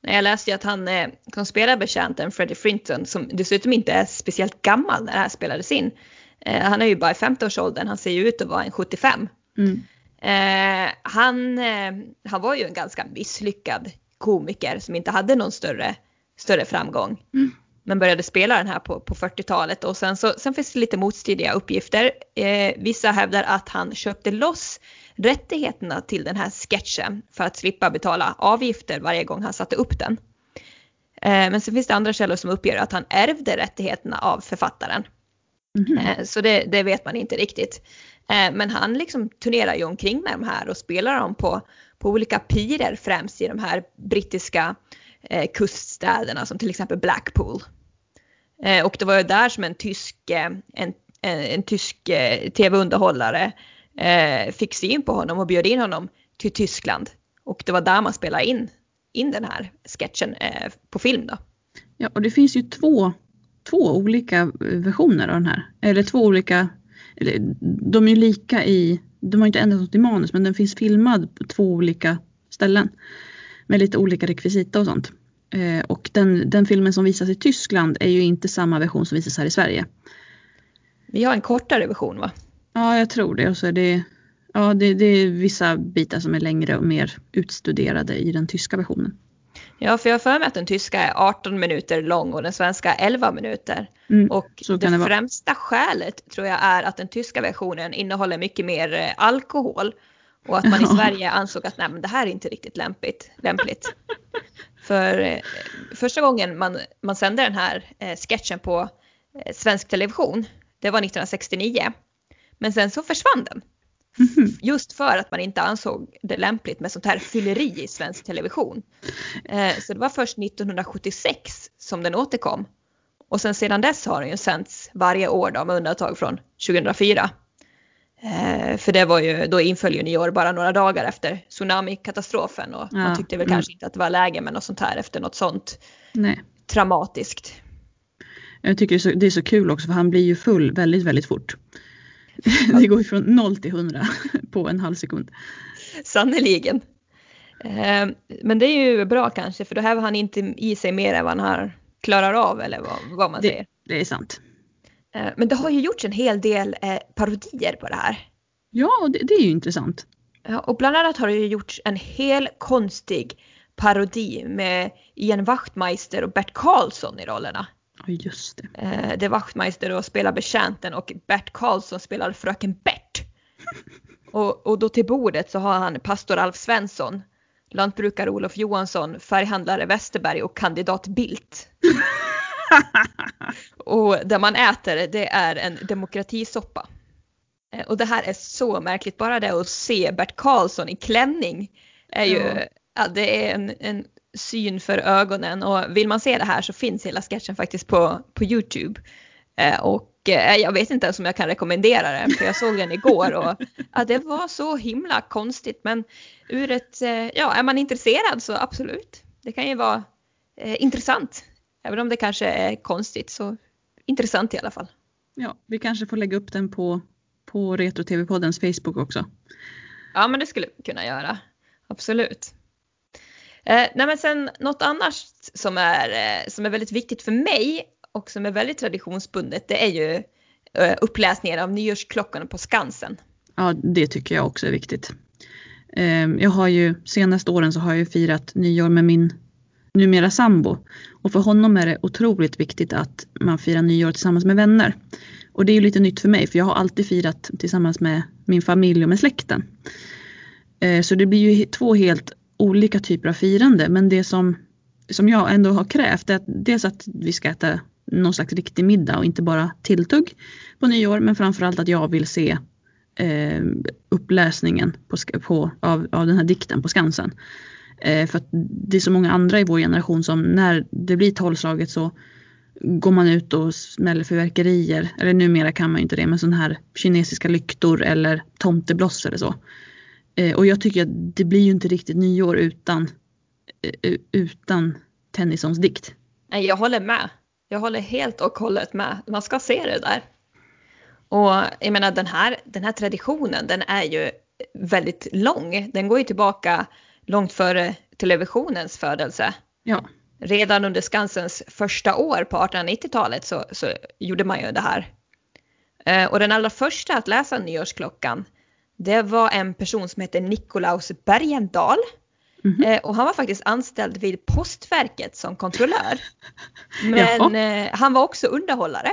Jag läste ju att han eh, som spelar betjänten, Freddie Frinton, som dessutom inte är speciellt gammal när det här spelades in. Eh, han är ju bara i 50-årsåldern, han ser ju ut att vara en 75. Mm. Eh, han, eh, han var ju en ganska misslyckad komiker som inte hade någon större, större framgång. Mm men började spela den här på, på 40-talet och sen, så, sen finns det lite motstridiga uppgifter. Eh, vissa hävdar att han köpte loss rättigheterna till den här sketchen för att slippa betala avgifter varje gång han satte upp den. Eh, men sen finns det andra källor som uppger att han ärvde rättigheterna av författaren. Mm eh, så det, det, vet man inte riktigt. Eh, men han liksom turnerar ju omkring med de här och spelar dem på, på olika pirer främst i de här brittiska eh, kuststäderna som till exempel Blackpool. Eh, och det var ju där som en tysk, eh, en, en, en tysk eh, tv-underhållare eh, fick syn på honom och bjöd in honom till Tyskland. Och det var där man spelade in, in den här sketchen eh, på film då. Ja, och det finns ju två, två olika eh, versioner av den här. Eller två olika, eller, de är ju lika i, de har inte ändrat något i manus men den finns filmad på två olika ställen med lite olika rekvisita och sånt. Eh, och den, den filmen som visas i Tyskland är ju inte samma version som visas här i Sverige. Vi har en kortare version va? Ja, jag tror det. Och så är det, ja, det, det är vissa bitar som är längre och mer utstuderade i den tyska versionen. Ja, för jag har för mig att den tyska är 18 minuter lång och den svenska 11 minuter. Mm, och det, det främsta skälet tror jag är att den tyska versionen innehåller mycket mer eh, alkohol och att man i Sverige ansåg att nej, men det här är inte riktigt lämpligt. lämpligt. För eh, första gången man, man sände den här eh, sketchen på eh, svensk television, det var 1969. Men sen så försvann den. Mm-hmm. Just för att man inte ansåg det lämpligt med sånt här fylleri i svensk television. Eh, så det var först 1976 som den återkom. Och sen sedan dess har den ju sänts varje år då, med undantag från 2004. Eh, för det var ju, då inföll ju nyår bara några dagar efter tsunamikatastrofen och ja, man tyckte väl mm. kanske inte att det var läge med något sånt här efter något sånt Nej. traumatiskt. Jag tycker det är, så, det är, så, kul också för han blir ju full väldigt, väldigt fort. Ja. Det går från 0 till 100 på en halv sekund. Sannerligen. Eh, men det är ju bra kanske för då har han inte i sig mer än vad han har klarar av eller vad, vad man det, säger. Det är sant. Eh, men det har ju gjorts en hel del eh, parodier på det här. Ja, det, det är ju intressant. Ja, och bland annat har det ju gjorts en hel konstig parodi med Ian Wachtmeister och Bert Karlsson i rollerna. Ja, just det. Eh, det är Wachtmeister då spelar betjänten och Bert Karlsson spelar fröken Bert. Och, och då till bordet så har han pastor Alf Svensson, lantbrukare Olof Johansson, färghandlare Westerberg och kandidat Bildt. och det man äter det är en demokratisoppa. Eh, Och det här är så märkligt, bara det att se Bert Karlsson i klänning är ju, Ja. ja, det är en, en syn för ögonen och vill man se det här så finns hela sketchen faktiskt på, på Youtube. Eh, och eh, jag vet inte ens om jag kan rekommendera den för jag såg den igår och ja, det var så himla konstigt men ur ett, ja är man intresserad så absolut. Det kan ju vara eh, intressant. Även om det kanske är konstigt så intressant i alla fall. Ja, vi kanske får lägga upp den på, på Retro TV-poddens Facebook också. Ja, men det skulle vi kunna göra. Absolut. Eh, nej, men sen något annat som är, eh, som är väldigt viktigt för mig och som är väldigt traditionsbundet, det är ju eh, uppläsningen av nyårsklockorna på Skansen. Ja, det tycker jag också är viktigt. Eh, Jag har ju senaste åren så har jag ju firat nyår med min numera sambo. Och för honom är det otroligt viktigt att man firar nyår tillsammans med vänner. Och det är ju lite nytt för mig för jag har alltid firat tillsammans med min familj och med släkten. Eh, så det blir ju två helt olika typer av firande men det som, som jag ändå har krävt är att dels att vi ska äta någon slags riktig middag och inte bara tilltugg på nyår men framförallt att jag vill se eh, uppläsningen på, på, av, av den här dikten på Skansen. Eh, för att det är så många andra i vår generation som när det blir tolvslaget så går man ut och smäller fyrverkerier. Eller numera kan man ju inte det men sådana här kinesiska lyktor eller tomtebloss eller så. Eh, och jag tycker att det blir ju inte riktigt nyår utan, eh, utan Tennysons dikt. Nej, jag håller med. Jag håller helt och hållet med. Man ska se det där. Och jag menar den här, den här traditionen den är ju väldigt lång. Den går ju tillbaka långt före televisionens födelse. Ja, Redan under Skansens första år på 1890-talet så, så gjorde man ju det här. Eh, och den allra första att läsa Nyårsklockan det var en person som heter Nikolaus Bergendahl. Mhm. Eh, och han var faktiskt anställd vid Postverket som kontrollör. Men Jaha. eh, han var också underhållare.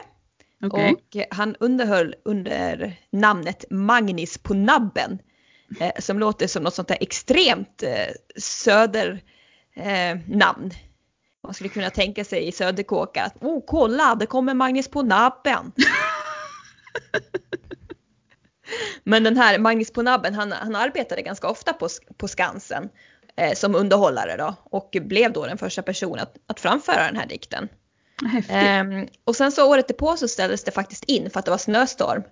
okej. Och han underhöll under namnet Magnus på nabben. Eh, som låter som något sånt där extremt eh, söder eh, namn. Man skulle kunna tänka sig i Söderkåka att oh kolla det kommer Magnus på nabben. Men den här Magnus på nabben han, han arbetade ganska ofta på, på Skansen eh, som underhållare då och blev då den första personen att, att framföra den här dikten. Ehm, och sen så året därpå så ställdes det faktiskt in för att det var snöstorm.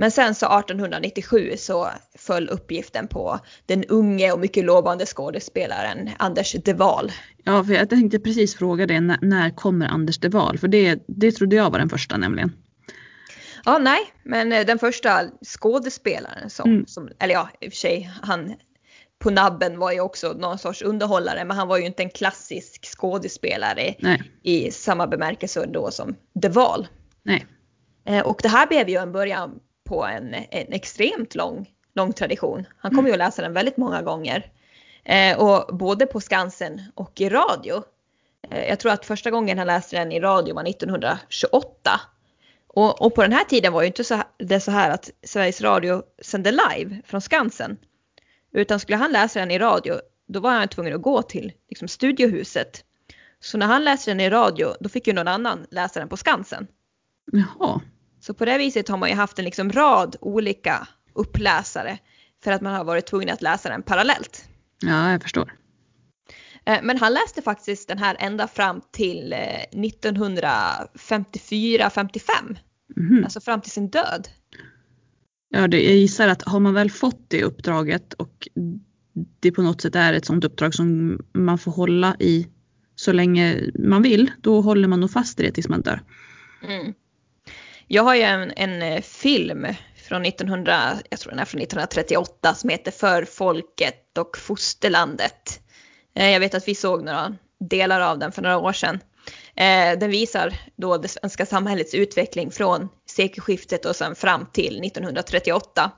Men sen så 1897 så föll uppgiften på den unge och mycket lovande skådespelaren Anders de Waal. Ja, för jag tänkte precis fråga det, när, när kommer Anders de Waal? För det, det trodde jag var den första nämligen. Ja, nej, men eh, den första skådespelaren som, Mm. som eller ja, i och för sig, han på nabben var ju också någon sorts underhållare, men han var ju inte en klassisk skådespelare Nej, i samma bemärkelse då som de Waal. nej. Eh, Och det här blev ju en början på en, en extremt lång, lång tradition. Han kommer ju att läsa den väldigt många gånger. Eh, och både på Skansen och i radio. Eh, jag tror att första gången han läste den i radio var 1928. Och, och på den här tiden var ju inte så här, det så här att Sveriges Radio sände live från Skansen. Utan skulle han läsa den i radio, då var han tvungen att gå till liksom, studiohuset. Så när han läste den i radio, då fick ju någon annan läsa den på Skansen. Jaha. Så på det viset har man ju haft en liksom rad olika uppläsare för att man har varit tvungen att läsa den parallellt. Ja, jag förstår. Eh, Men han läste faktiskt den här ända fram till eh, 1954-55, Mhm. alltså fram till sin död. Ja, det, jag gissar att har man väl fått det uppdraget och det på något sätt är ett sånt uppdrag som man får hålla i så länge man vill, då håller man nog fast i det tills man dör. Mm. Jag har ju en, en eh, film från 1900, jag tror den är från 1938 som heter För folket och fosterlandet. Eh, Jag vet att vi såg några delar av den för några år sedan. Eh, Den visar då det svenska samhällets utveckling från sekelskiftet och sen fram till 1938.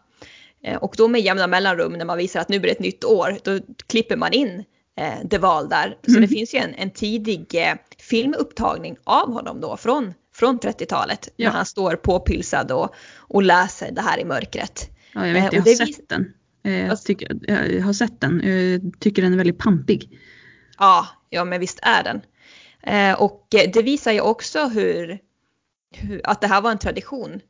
Eh, och då med jämna mellanrum när man visar att nu blir det ett nytt år, då klipper man in eh, The Val där. Så Mm. det finns ju en, en tidig eh, filmupptagning av honom då från, från 30-talet. Ja. När han står påpylsad och, och läser det här i mörkret. Ja, jag vet, Eh, jag har sett den. Eh, Jag, Vad- tycker, jag har sett den. Jag tycker den är väldigt pampig. Ja, ja men visst är den. Eh, och eh, det visar ju också hur, hur, att det här var en tradition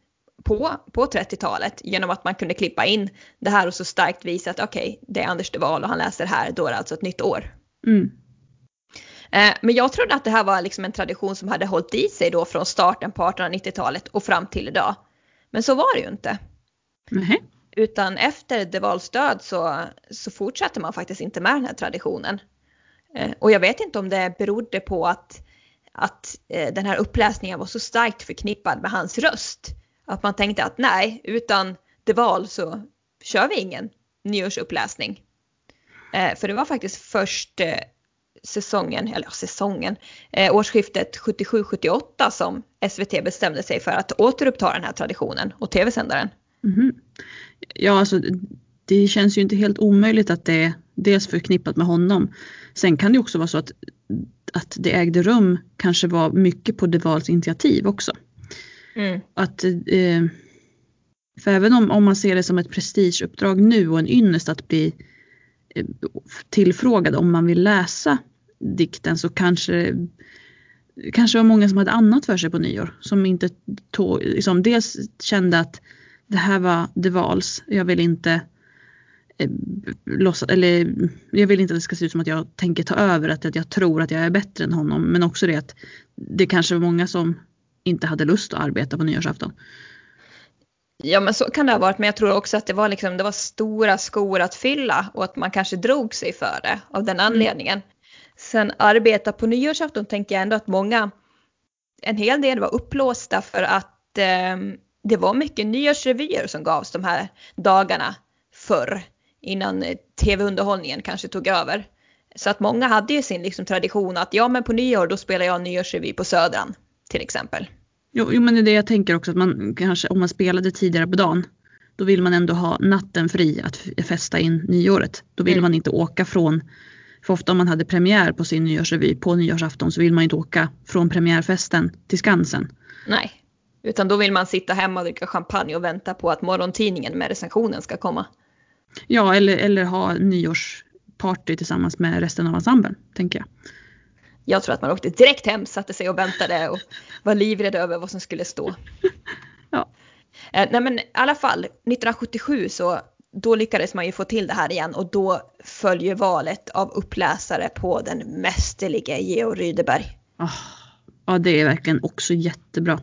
på, på 30-talet genom att man kunde klippa in det här och så starkt visa att okej, det är Anders de Waal och han läser här, då är det alltså ett nytt år. Mm. Eh, men jag trodde att det här var liksom en tradition som hade hållit i sig då från starten på 1890-talet och fram till idag. Men så var det ju inte. Nähä. Utan efter De Waals död så, så fortsatte man faktiskt inte med den här traditionen. Eh, och jag vet inte om det berodde på att, att eh, den här uppläsningen var så starkt förknippad med hans röst. Att man tänkte att nej, utan De Waal så kör vi ingen nyårsuppläsning. För det var faktiskt först säsongen, eller säsongen, eh, årsskiftet 77-78 som SVT bestämde sig för att återuppta den här traditionen och tv-sändaren. Mhm. Ja, alltså det känns ju inte helt omöjligt att det är dels förknippat med honom. Sen kan det också vara så att, att det ägde rum kanske var mycket på De Waals initiativ också. Mm. Att, eh, för även om, om man ser det som ett prestigeuppdrag nu och en ynnest att bli tillfrågad om man vill läsa dikten så kanske kanske var många som hade annat för sig på nyår. Som inte tog, liksom dels kände att det här var det vals. jag vill inte eh, låtsas, eller jag vill inte att det ska se ut som att jag tänker ta över, att, att jag tror att jag är bättre än honom. Men också det att det kanske var många som inte hade lust att arbeta på nyårsafton. Ja men så kan det ha varit men jag tror också att det var, liksom, det var stora skor att fylla och att man kanske drog sig för det av den anledningen. Sen arbeta på nyårsafton tänker jag ändå att många, en hel del var upplåsta för att eh, det var mycket nyårsrevyer som gavs de här dagarna förr innan eh, tv-underhållningen kanske tog över. Så att många hade ju sin liksom, tradition att ja men på nyår då spelar jag nyårsrevy på Södran till exempel. Jo, jo men det är det jag tänker också att man kanske om man spelade tidigare på dagen då vill man ändå ha natten fri att festa in nyåret. Då vill Mm. man inte åka från, för ofta om man hade premiär på sin nyårsrevy på nyårsafton så vill man inte åka från premiärfesten till Skansen. Nej, utan då vill man sitta hemma och dricka champagne och vänta på att morgontidningen med recensionen ska komma. Ja eller, eller ha nyårsparty tillsammans med resten av ensemblen tänker jag. Jag tror att man åkte direkt hem, satte sig och väntade och var livrädd över vad som skulle stå. Ja. Eh, nej men i alla fall, 1977 så då lyckades man ju få till det här igen och då följer valet av uppläsare på den mästerlige Georg Rydeberg. Ah, ja det är verkligen också jättebra.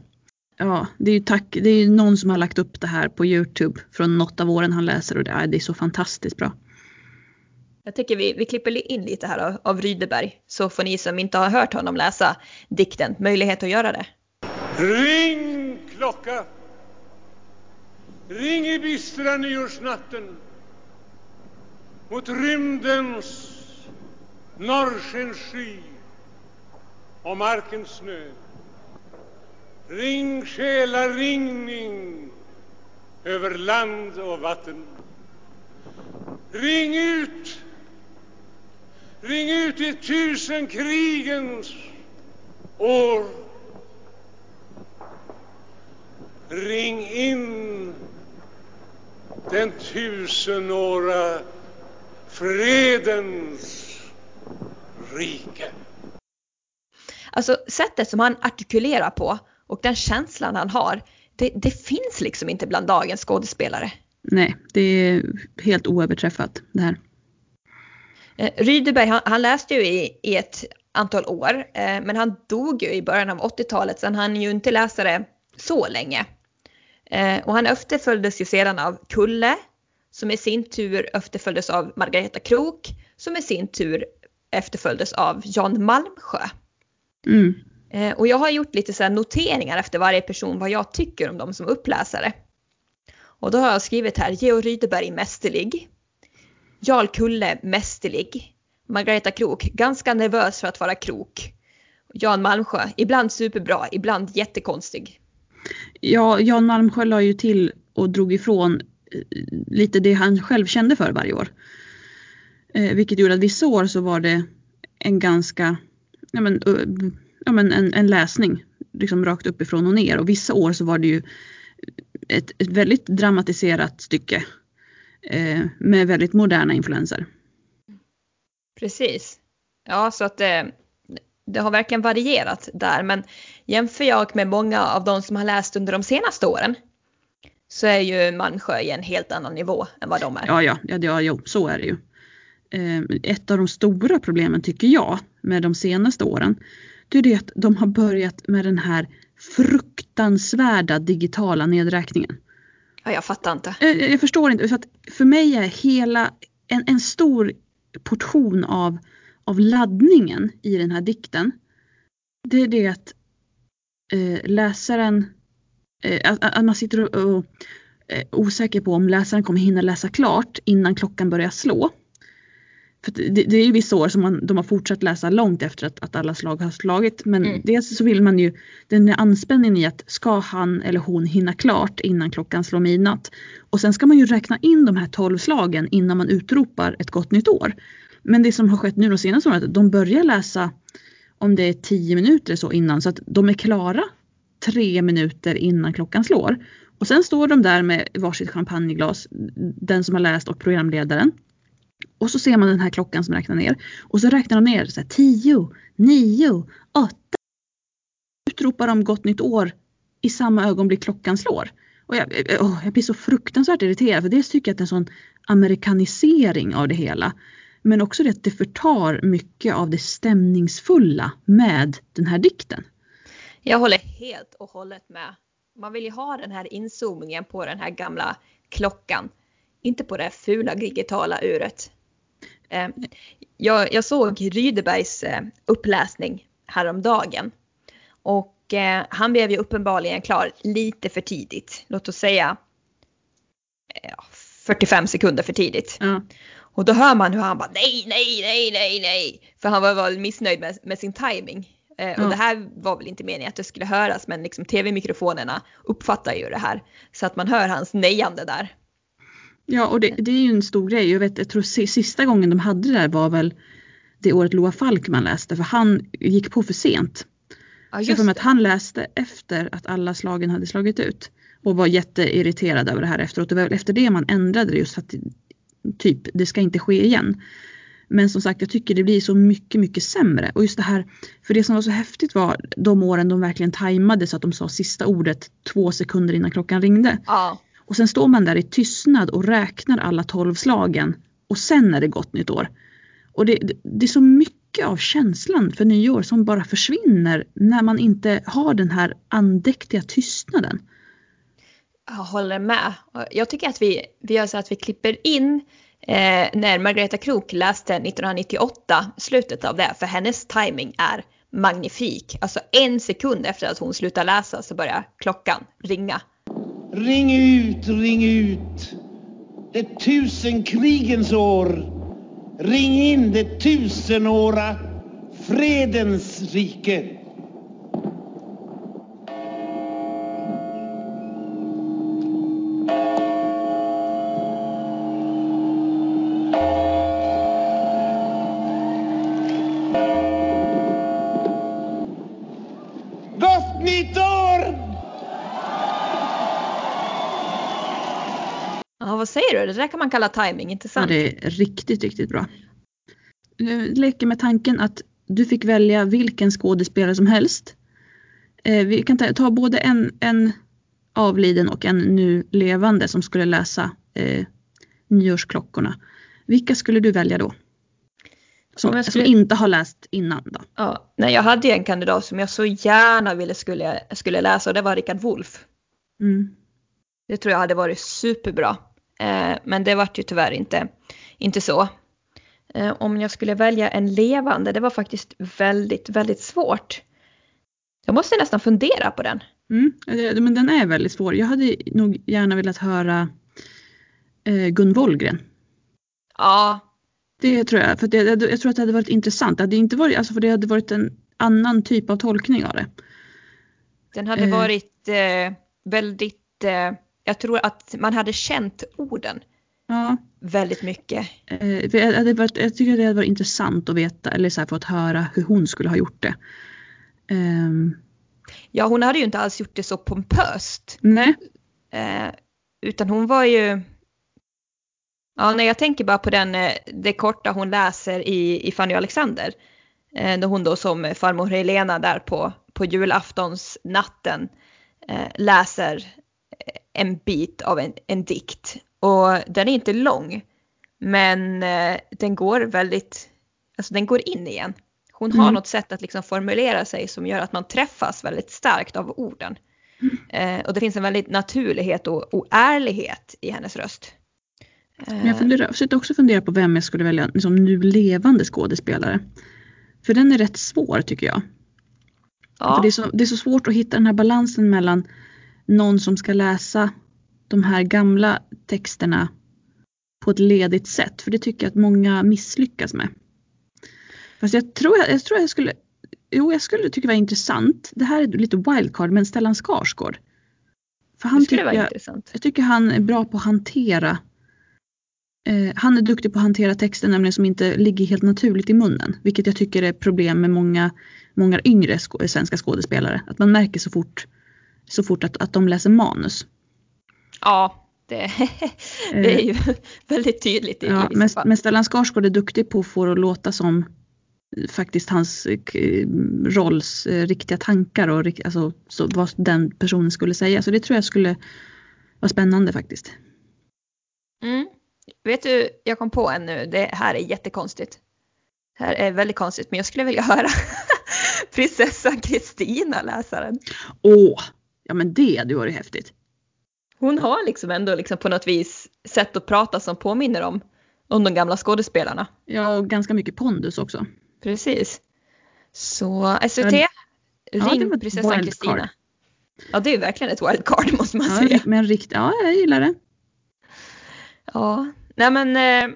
Ja, det är ju tack, det är ju någon som har lagt upp det här på Youtube från något av åren han läser och det är, det är så fantastiskt bra. Jag tycker vi, vi klipper in lite här av, av Rydeberg så får ni som inte har hört honom läsa dikten möjlighet att göra det. Ring klocka. Ring i bistra nyårsnatten mot rymdens norrskensky och markens snö. Ring själaringning över land och vatten. Ring ut, ring ut i tusen krigens år. Ring in den tusenåra fredens rike. Alltså sättet som han artikulerar på och den känslan han har, det, det finns liksom inte bland dagens skådespelare. Nej, det är helt oöverträffat det här. Eh, Rydeberg, han, han läste ju i, i ett antal år, eh, men han dog ju i början av 80-talet, så han hann ju inte läsa det så länge. Eh, och han efterföljdes ju sedan av Kulle, som i sin tur efterföljdes av Margareta Krok, som i sin tur efterföljdes av Jan Malmsjö. Mm. Eh, och jag har gjort lite så noteringar efter varje person vad jag tycker om dem som uppläsare. Och då har jag skrivit här Georg Rydeberg mästerlig. Jarl Kulle mästerlig. Margareta Krok ganska nervös för att vara krok. Jan Malmsjö ibland superbra, ibland jättekonstig. Ja, Jan Malmsjö la ju till och drog ifrån eh, lite det han själv kände för varje år. Eh, vilket gjorde att vissa år så var det en ganska, ja men, ja men en, en läsning liksom rakt uppifrån och ner och vissa år så var det ju ett, ett väldigt dramatiserat stycke med väldigt moderna influenser. Precis. Ja, så att det, det har verkligen varierat där. Men jämför jag med många av de som har läst under de senaste åren så är ju Malmsjö i en helt annan nivå än vad de är. Ja, ja, ja, ja jo, så är det ju. Eh, ett av de stora problemen tycker jag med de senaste åren det är det att de har börjat med den här fruktansvärda digitala nedräkningen. Ja, jag fattar inte. Jag, jag förstår inte, för att för mig är hela en, en stor portion av, av laddningen i den här dikten. Det är det att eh, läsaren, eh, att, att, man sitter och, och eh, osäker på om läsaren kommer hinna läsa klart innan klockan börjar slå. För det, det, är ju vissa år som man, de har fortsatt läsa långt efter att, att alla slag har slagit. Men mm. dels så vill man ju den anspänningen i att ska han eller hon hinna klart innan klockan slår midnatt. Och sen ska man ju räkna in de här tolv slagen innan man utropar ett gott nytt år. Men det som har skett nu de senaste åren är att de börjar läsa om det är tio minuter så innan så att de är klara tre minuter innan klockan slår. Och sen står de där med varsitt champagneglas, den som har läst och programledaren. Och så ser man den här klockan som räknar ner. Och så räknar de ner så här, 10, 9, 8. Utropar de gott nytt år i samma ögonblick klockan slår. Och jag, oh, jag blir så fruktansvärt irriterad för dels tycker jag att det är en sån amerikanisering av det hela. Men också det att det förtar mycket av det stämningsfulla med den här dikten. Jag håller helt och hållet med. Man vill ju ha den här inzoomningen på den här gamla klockan inte på det fula digitala uret. Eh, jag, jag såg Rydebergs eh, uppläsning häromdagen och eh, han blev ju uppenbarligen klar lite för tidigt. Låt oss säga 45 sekunder för tidigt. Mm. Och då hör man hur han bara nej, nej, nej, nej, nej. För han var väl missnöjd med, med sin timing. Eh, mm. Och det här var väl inte meningen att det skulle höras men liksom tv-mikrofonerna uppfattar ju det här. Så att man hör hans nejande där. Ja, och det, det, är ju en stor grej. Jag, vet, jag tror sista gången de hade det där var väl det året Loa Falkman läste för han gick på för sent. Ja, just för att han läste efter att alla slagen hade slagit ut och var jätteirriterad över det här efteråt. Det var efter det man ändrade det just för att typ det ska inte ske igen. Men som sagt jag tycker det blir så mycket mycket sämre och just det här för det som var så häftigt var de åren de verkligen tajmade så att de sa sista ordet två sekunder innan klockan ringde. Ja. Och sen står man där i tystnad och räknar alla tolv slagen och sen är det gott nytt år. Och det, det, det, är så mycket av känslan för nyår som bara försvinner när man inte har den här andäktiga tystnaden. Jag håller med. Jag tycker att vi, vi gör så att vi klipper in eh, när Margareta Krok läste 1998, slutet av det, för hennes timing är magnifik. Alltså en sekund efter att hon slutar läsa så börjar klockan ringa Ring ut, ring ut. Det tusenkrigens år. Ring in det tusenåra fredens rike. Det där kan man kalla timing, inte sant? Ja, det är riktigt, riktigt bra. Nu leker med tanken att du fick välja vilken skådespelare som helst. Eh, vi kan ta, ta, både en, en avliden och en nu levande som skulle läsa eh, nyårsklockorna. Vilka skulle du välja då? Som, skulle... som inte har läst innan då? Ja, nej, jag hade en kandidat som jag så gärna ville skulle, skulle läsa och det var Rickard Wolff. Mm. Det tror jag hade varit superbra. Eh, men det vart ju tyvärr inte, inte så. Eh, om jag skulle välja en levande, det var faktiskt väldigt, väldigt svårt. Jag måste nästan fundera på den. Mm, men den är väldigt svår. Jag hade nog gärna velat höra eh, Gun Wollgren. Ja. Det tror jag, för det, jag tror att det hade varit intressant. Det hade inte varit, alltså för det hade varit en annan typ av tolkning av det. Den hade varit eh, väldigt eh, jag tror att man hade känt orden Ja, väldigt mycket. eh, jag, tycker det hade varit intressant att veta, eller så här, fått höra hur hon skulle ha gjort det. Ehm, Ja, hon hade ju inte alls gjort det så pompöst. nej, Eh, utan hon var ju... Ja, när jag tänker bara på den, eh, det korta hon läser i, i Fanny och Alexander. Eh, då hon då som farmor Helena där på, på julaftonsnatten eh, läser en bit av en, en dikt. Och den är inte lång. Men eh, den går väldigt, alltså den går in igen. Hon har Mm. något sätt att liksom formulera sig som gör att man träffas väldigt starkt av orden. Eh, och det finns en väldigt naturlighet och, och ärlighet i hennes röst. men jag, Eh, funderar, försökte också fundera på vem jag skulle välja liksom, nu levande skådespelare. För den är rätt svår tycker jag. För ja, det, är så, det är så svårt att hitta den här balansen mellan någon som ska läsa de här gamla texterna på ett ledigt sätt. För det tycker jag att många misslyckas med. Fast jag tror jag, jag, tror jag skulle, jo jag skulle tycka det var intressant. Det här är lite wildcard men Stellan Skarsgård. För han tycker jag, intressant. jag tycker han är bra på att hantera eh, han är duktig på att hantera texter nämligen som inte ligger helt naturligt i munnen. Vilket jag tycker är problem med många, många yngre skå- svenska skådespelare. Att man märker så fort, så fort att, att de läser manus. Ja, det, det är ju väldigt tydligt i, Eh. Ja, men, men Stellan Skarsgård är duktig på att få det att låta som eh, faktiskt hans eh, rolls eh, riktiga tankar och alltså, så, vad den personen skulle säga. Så det tror jag skulle vara spännande faktiskt. Mm. Vet du, jag kom på en nu, det här är jättekonstigt. Det här är väldigt konstigt, men jag skulle vilja höra prinsessan Kristina läsa den. Åh, ja men det hade ju varit häftigt. Hon har liksom ändå liksom på något vis sätt att prata som påminner om, om de gamla skådespelarna. Ja, och ganska mycket pondus också. Precis. Så SVT, Ja, ring ett prinsessan. Kristina. Ja, det är verkligen ett wildcard måste man Ja, säga. men rikt, ja, jag gillar det. Ja, nej men eh,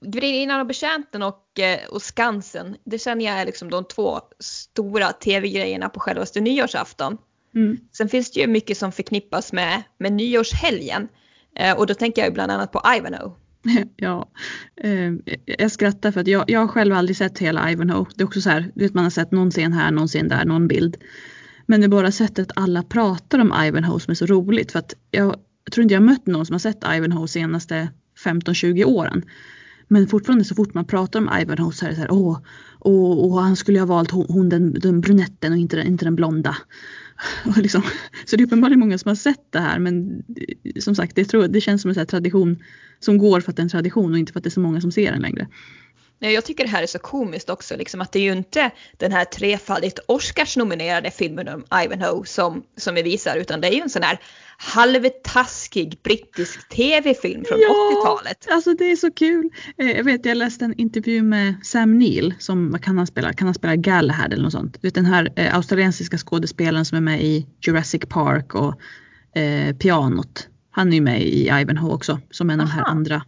Grevinnan och betjänten och, eh, och Skansen, det känner jag är liksom de två stora tv-grejerna på självaste nyårsafton. Mm. Sen finns det ju mycket som förknippas med, med nyårshelgen. Eh, och då tänker jag ju bland annat på Ivanhoe. Ja, eh, jag skrattar för att jag, jag har själv aldrig sett hela Ivanhoe. Det är också så här, du vet man har sett någon scen här, någon scen där, någon bild. Men det är bara sättet alla pratar om Ivanhoe som är så roligt för att jag, jag tror inte jag har mött någon som har sett Ivanhoe senaste 15-20 åren. Men fortfarande så fort man pratar om Ivanhoe så är det så här, åh, åh, åh han skulle ju ha valt hon, hon den, den brunetten och inte, den- inte den blonda. Liksom, så det är uppenbarligen många som har sett det här men eh, som sagt det, tror, det känns som en här tradition som går för att det är en tradition och inte för att det är så många som ser den längre. Nej, Jag tycker det här är så komiskt också, liksom att det är ju inte den här trefaldigt Oscars-nominerade filmen om Ivanhoe som, som vi visar, utan det är ju en sån här halvtaskig brittisk tv-film från 80-talet. Alltså det är så kul. Eh, Jag vet jag läste en intervju med Sam Neill som, vad kan han spela? Kan han spela Galahad eller något sånt? Du vet den här eh, australiensiska skådespelaren som är med i Jurassic Park och eh, Pianot. Han är ju med i Ivanhoe också som en av de här andra.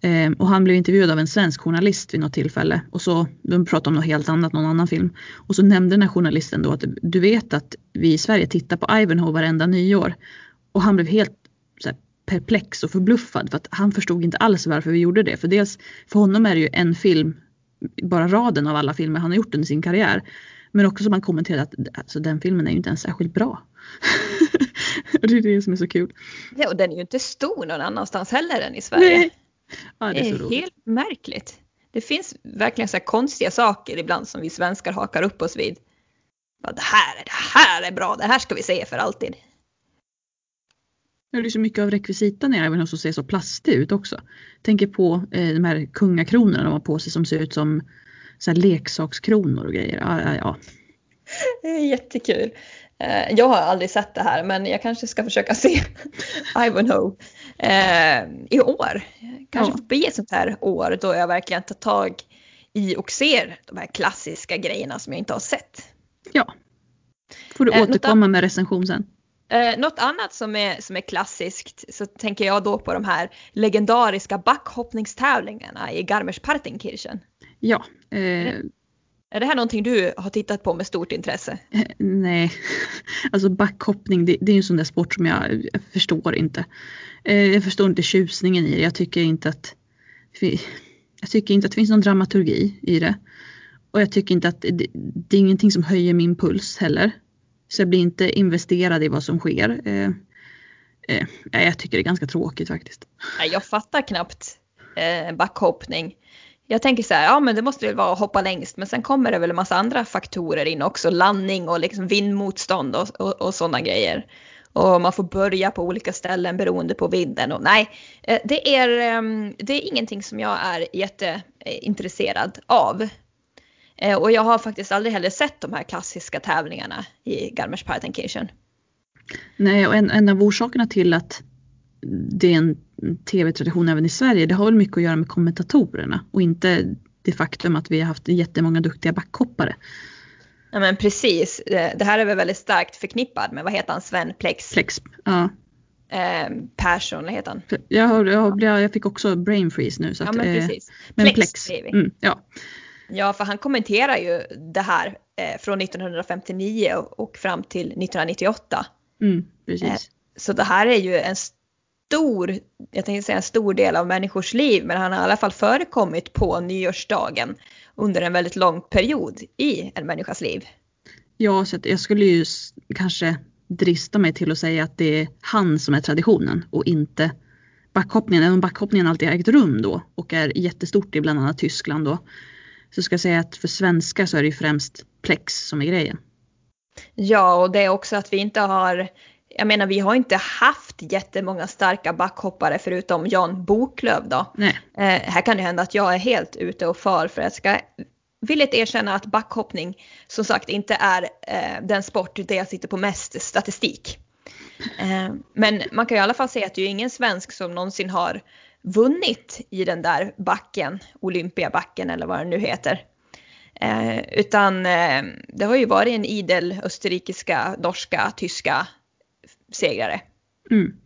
Eh, och han blev intervjuad av en svensk journalist vid något tillfälle och så de pratade om något helt annat, någon annan film. Och så nämnde den här journalisten då att du vet att vi i Sverige tittar på Ivanhoe varenda nyår. Och han blev helt här, perplex och förbluffad för att han förstod inte alls varför vi gjorde det. För dels för honom är det ju en film, bara raden av alla filmer han har gjort under sin karriär. Men också som han kommenterade att alltså, den filmen är ju inte ens särskilt bra. det är det som är så kul. Ja, och den är ju inte stor någon annanstans heller än i Sverige. Nej. Ja, det Det är så är roligt. helt märkligt. Det finns verkligen så konstiga saker ibland som vi svenskar hakar upp oss vid. Bara, det, här, det här är bra, det här ska vi se för alltid. Det är så mycket av rekvisitan i Ivanhoe som ser så plastig ut också. Tänker på eh, de här kungakronorna de har på sig som ser ut som så leksakskronor och grejer. Ja, ja, ja. Det är jättekul. Eh, Jag har aldrig sett det här men jag kanske ska försöka se Ivanhoe eh, i år. Kanske Ja. bli ett sånt här år då jag verkligen tar tag i och ser de här klassiska grejerna som jag inte har sett. ja. Får du Eh, återkomma med recension sen. Eh, något annat som är, som är klassiskt så tänker jag då på de här legendariska backhoppningstävlingarna i Garmisch-Partenkirchen. Ja, eh, Är det här någonting du har tittat på med stort intresse? Eh, nej, alltså backhoppning det, det är en sån där sport som jag, jag förstår inte. Eh, jag förstår inte tjusningen i det. Jag tycker inte att jag tycker inte att det finns någon dramaturgi i det. Och jag tycker inte att det, det är ingenting som höjer min puls heller. Så jag blir inte investerad i vad som sker. Eh, eh, jag tycker det är ganska tråkigt faktiskt. Jag fattar knappt eh, backhoppning. Jag tänker så här, ja men det måste väl vara att hoppa längst men sen kommer det väl en massa andra faktorer in också, landning och liksom vindmotstånd och, och, och sådana grejer. Och man får börja på olika ställen beroende på vinden och nej, eh, det är, ehm, det är ingenting som jag är jätteintresserad av. Eh, och jag har faktiskt aldrig heller sett de här klassiska tävlingarna i Garmisch-Partenkirchen. Nej, och en, en av orsakerna till att det är en tv-tradition även i Sverige, det har väl mycket att göra med kommentatorerna och inte det faktum att vi har haft jättemånga duktiga backhoppare. Ja men precis, det här är väl väldigt starkt förknippad med, vad heter han, Sven Plex? Plex, ja. Eh, Persson heter han. Jag, jag, jag fick också brain freeze nu. Så ja att, men eh, precis. men Plex, Plex. Mm, ja. Ja, för han kommenterar ju det här eh, från 1959 och, fram till 1998. Mm, precis. Eh, så det här är ju en stor, jag tänkte säga en stor del av människors liv, men han har i alla fall förekommit på nyårsdagen under en väldigt lång period i en människas liv. Ja, så jag skulle ju kanske drista mig till att säga att det är han som är traditionen och inte backhoppningen. Även om backhoppningen alltid har ägt rum då och är jättestort i bland annat Tyskland då. Så ska jag säga att för svenskar så är det ju främst plex som är grejen. Ja, och det är också att vi inte har, jag menar vi har inte haft jättemånga starka backhoppare förutom Jan Boklöv då. Nej, Eh, här kan det hända att jag är helt ute och far för jag ska villigt erkänna att backhoppning som sagt inte är eh, den sport där jag sitter på mest statistik. Eh, men man kan i alla fall säga att det är ingen svensk som någonsin har vunnit i den där backen, Olympiabacken eller vad den nu heter. Eh, utan eh, det har ju varit en idel österrikiska, norska, tyska segrare. mm.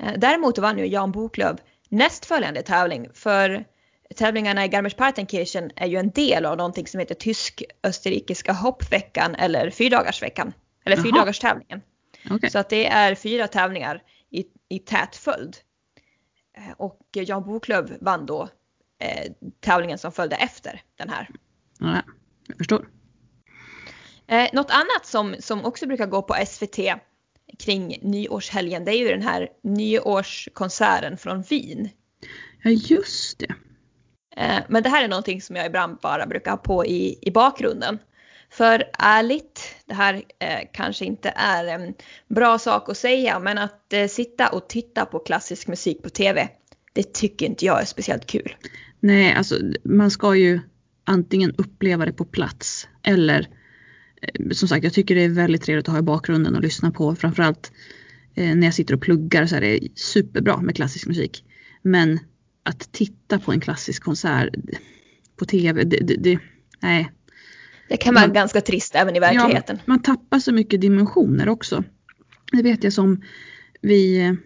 Eh, Däremot vann ju Jan Boklöv nästföljande tävling för tävlingarna i Garmisch-Partenkirchen är ju en del av någonting som heter tysk-österrikiska hoppveckan eller fyrdagarsveckan. Eller fyrdagarstävlingen. okej. Så att det är fyra tävlingar i, i tät följd. Och Jan Boklöv vann då eh, tävlingen som följde efter den här. Ja, jag förstår. Eh, något annat som, som också brukar gå på SVT kring nyårshelgen det är ju den här nyårskonserten från Wien. Ja, just det. Eh, Men det här är någonting som jag ibland bara brukar ha på i, i bakgrunden. För ärligt, det här eh, kanske inte är en bra sak att säga, men att eh, sitta och titta på klassisk musik på TV, det tycker inte jag är speciellt kul. Nej, alltså man ska ju antingen uppleva det på plats eller eh, som sagt, jag tycker det är väldigt trevligt att ha i bakgrunden och lyssna på. Framförallt eh, när jag sitter och pluggar så är det superbra med klassisk musik. Men att titta på en klassisk konsert på tv, det, det, det nej. Det kan vara Man- ganska trist även i verkligheten. Ja, man tappar så mycket dimensioner också. Det vet jag som vi,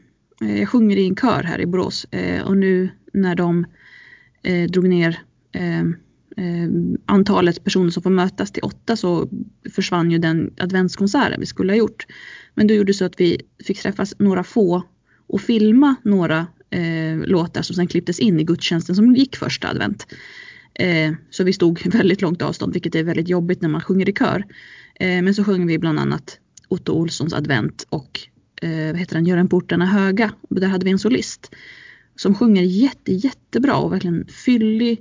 eh, jag sjunger i en kör här i Borås eh, och nu när de eh, drog ner eh, eh, antalet personer som får mötas till åtta så försvann ju den adventskonserten vi skulle ha gjort. Men då gjorde det så att vi fick träffas några få och filma några eh, låtar som sen klipptes in i gudstjänsten som gick första advent. Eh, så vi stod väldigt långt avstånd vilket är väldigt jobbigt när man sjunger i kör. Eh, men så sjöng vi bland annat Otto Olssons advent och eh, vad heter den, Gör en portarna höga. Och där hade vi en solist som sjunger jätte, jättebra och verkligen fyllig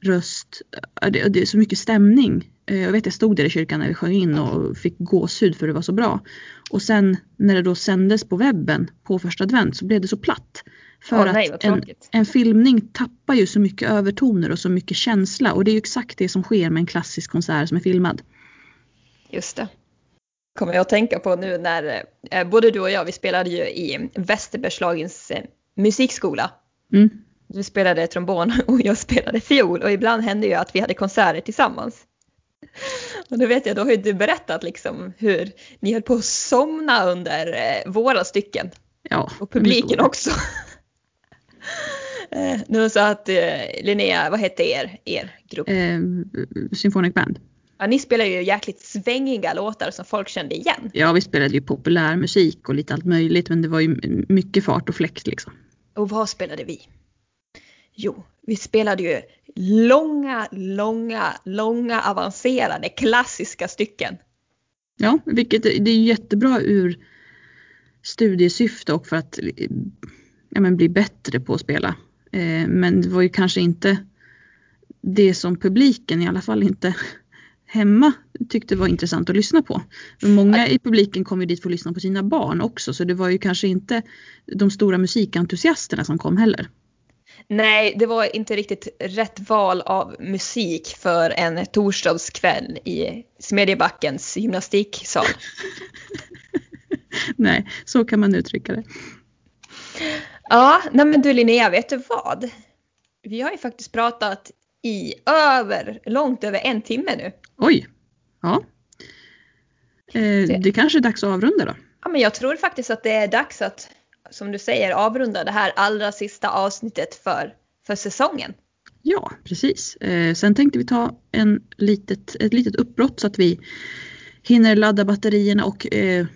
röst. Det, det är så mycket stämning. Eh, Jag vet jag stod där i kyrkan när vi sjöng in och fick gåshud för det var så bra. Och sen när det då sändes på webben på första advent så blev det så platt. För Åh, nej, att en, en filmning tappar ju så mycket övertoner och så mycket känsla och det är ju exakt det som sker med en klassisk konsert som är filmad. Just det. Kommer jag att tänka på nu när eh, både du och jag, vi spelade ju i Västerbergslagens eh, musikskola. Mm. Du spelade trombon och jag spelade fiol och ibland hände ju att vi hade konserter tillsammans. Och då vet jag, då har ju du berättat liksom hur ni höll på att somna under eh, våra stycken Ja, och publiken också. Eh, nu så att eh, Linnea, vad hette er, er grupp? Eh, Symphonic Band. Ja, ni spelar ju jäkligt svängiga låtar som folk kände igen. Ja, vi spelade ju populär musik och lite allt möjligt men det var ju mycket fart och fläkt liksom. Och vad spelade vi? Jo, vi spelade ju långa, långa, långa avancerade klassiska stycken. Ja, vilket det är jättebra ur studiesyfte och för att ja, men bli bättre på att spela. Eh, men det var ju kanske inte det som publiken, i alla fall inte hemma, tyckte var intressant att lyssna på. Men många i publiken kom ju dit för att lyssna på sina barn också så det var ju kanske inte de stora musikentusiasterna som kom heller. Nej, det var inte riktigt rätt val av musik för en torsdagskväll i Smedjebackens gymnastiksal. Nej, så kan man uttrycka det. Ja, nej men du Linnea, vet du vad? Vi har ju faktiskt pratat i över, långt över en timme nu. Oj, ja. Eh, det kanske är dags att avrunda då? Ja, men jag tror faktiskt att det är dags att, som du säger, avrunda det här allra sista avsnittet för, för säsongen. Ja, precis. Eh, sen tänkte vi ta en litet, ett litet uppbrott så att vi hinner ladda batterierna och eh,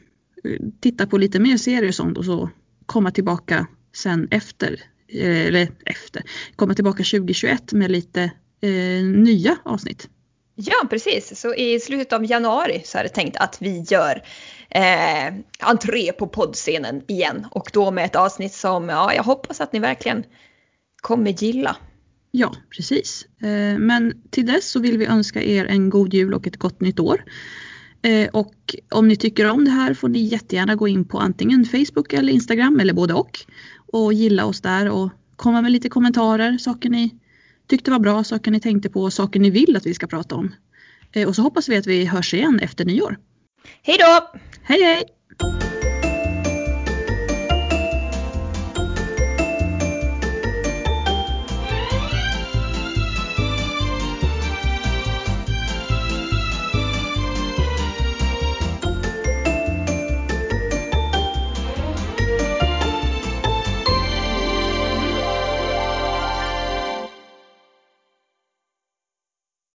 titta på lite mer serier och sånt och så komma tillbaka sen efter, eller efter, komma tillbaka 2021 med lite eh, nya avsnitt. Ja, precis. Så i slutet av januari så är det tänkt att vi gör eh, entré på poddscenen igen och då med ett avsnitt som ja, jag hoppas att ni verkligen kommer gilla. Ja, precis. Eh, men till dess så vill vi önska er en god jul och ett gott nytt år. Eh, och om ni tycker om det här får ni jättegärna gå in på antingen Facebook eller Instagram eller både och. Och gilla oss där och komma med lite kommentarer, saker ni tyckte var bra, saker ni tänkte på, saker ni vill att vi ska prata om. Eh, och så hoppas vi att vi hörs igen efter nyår. Hej då! Hej hej!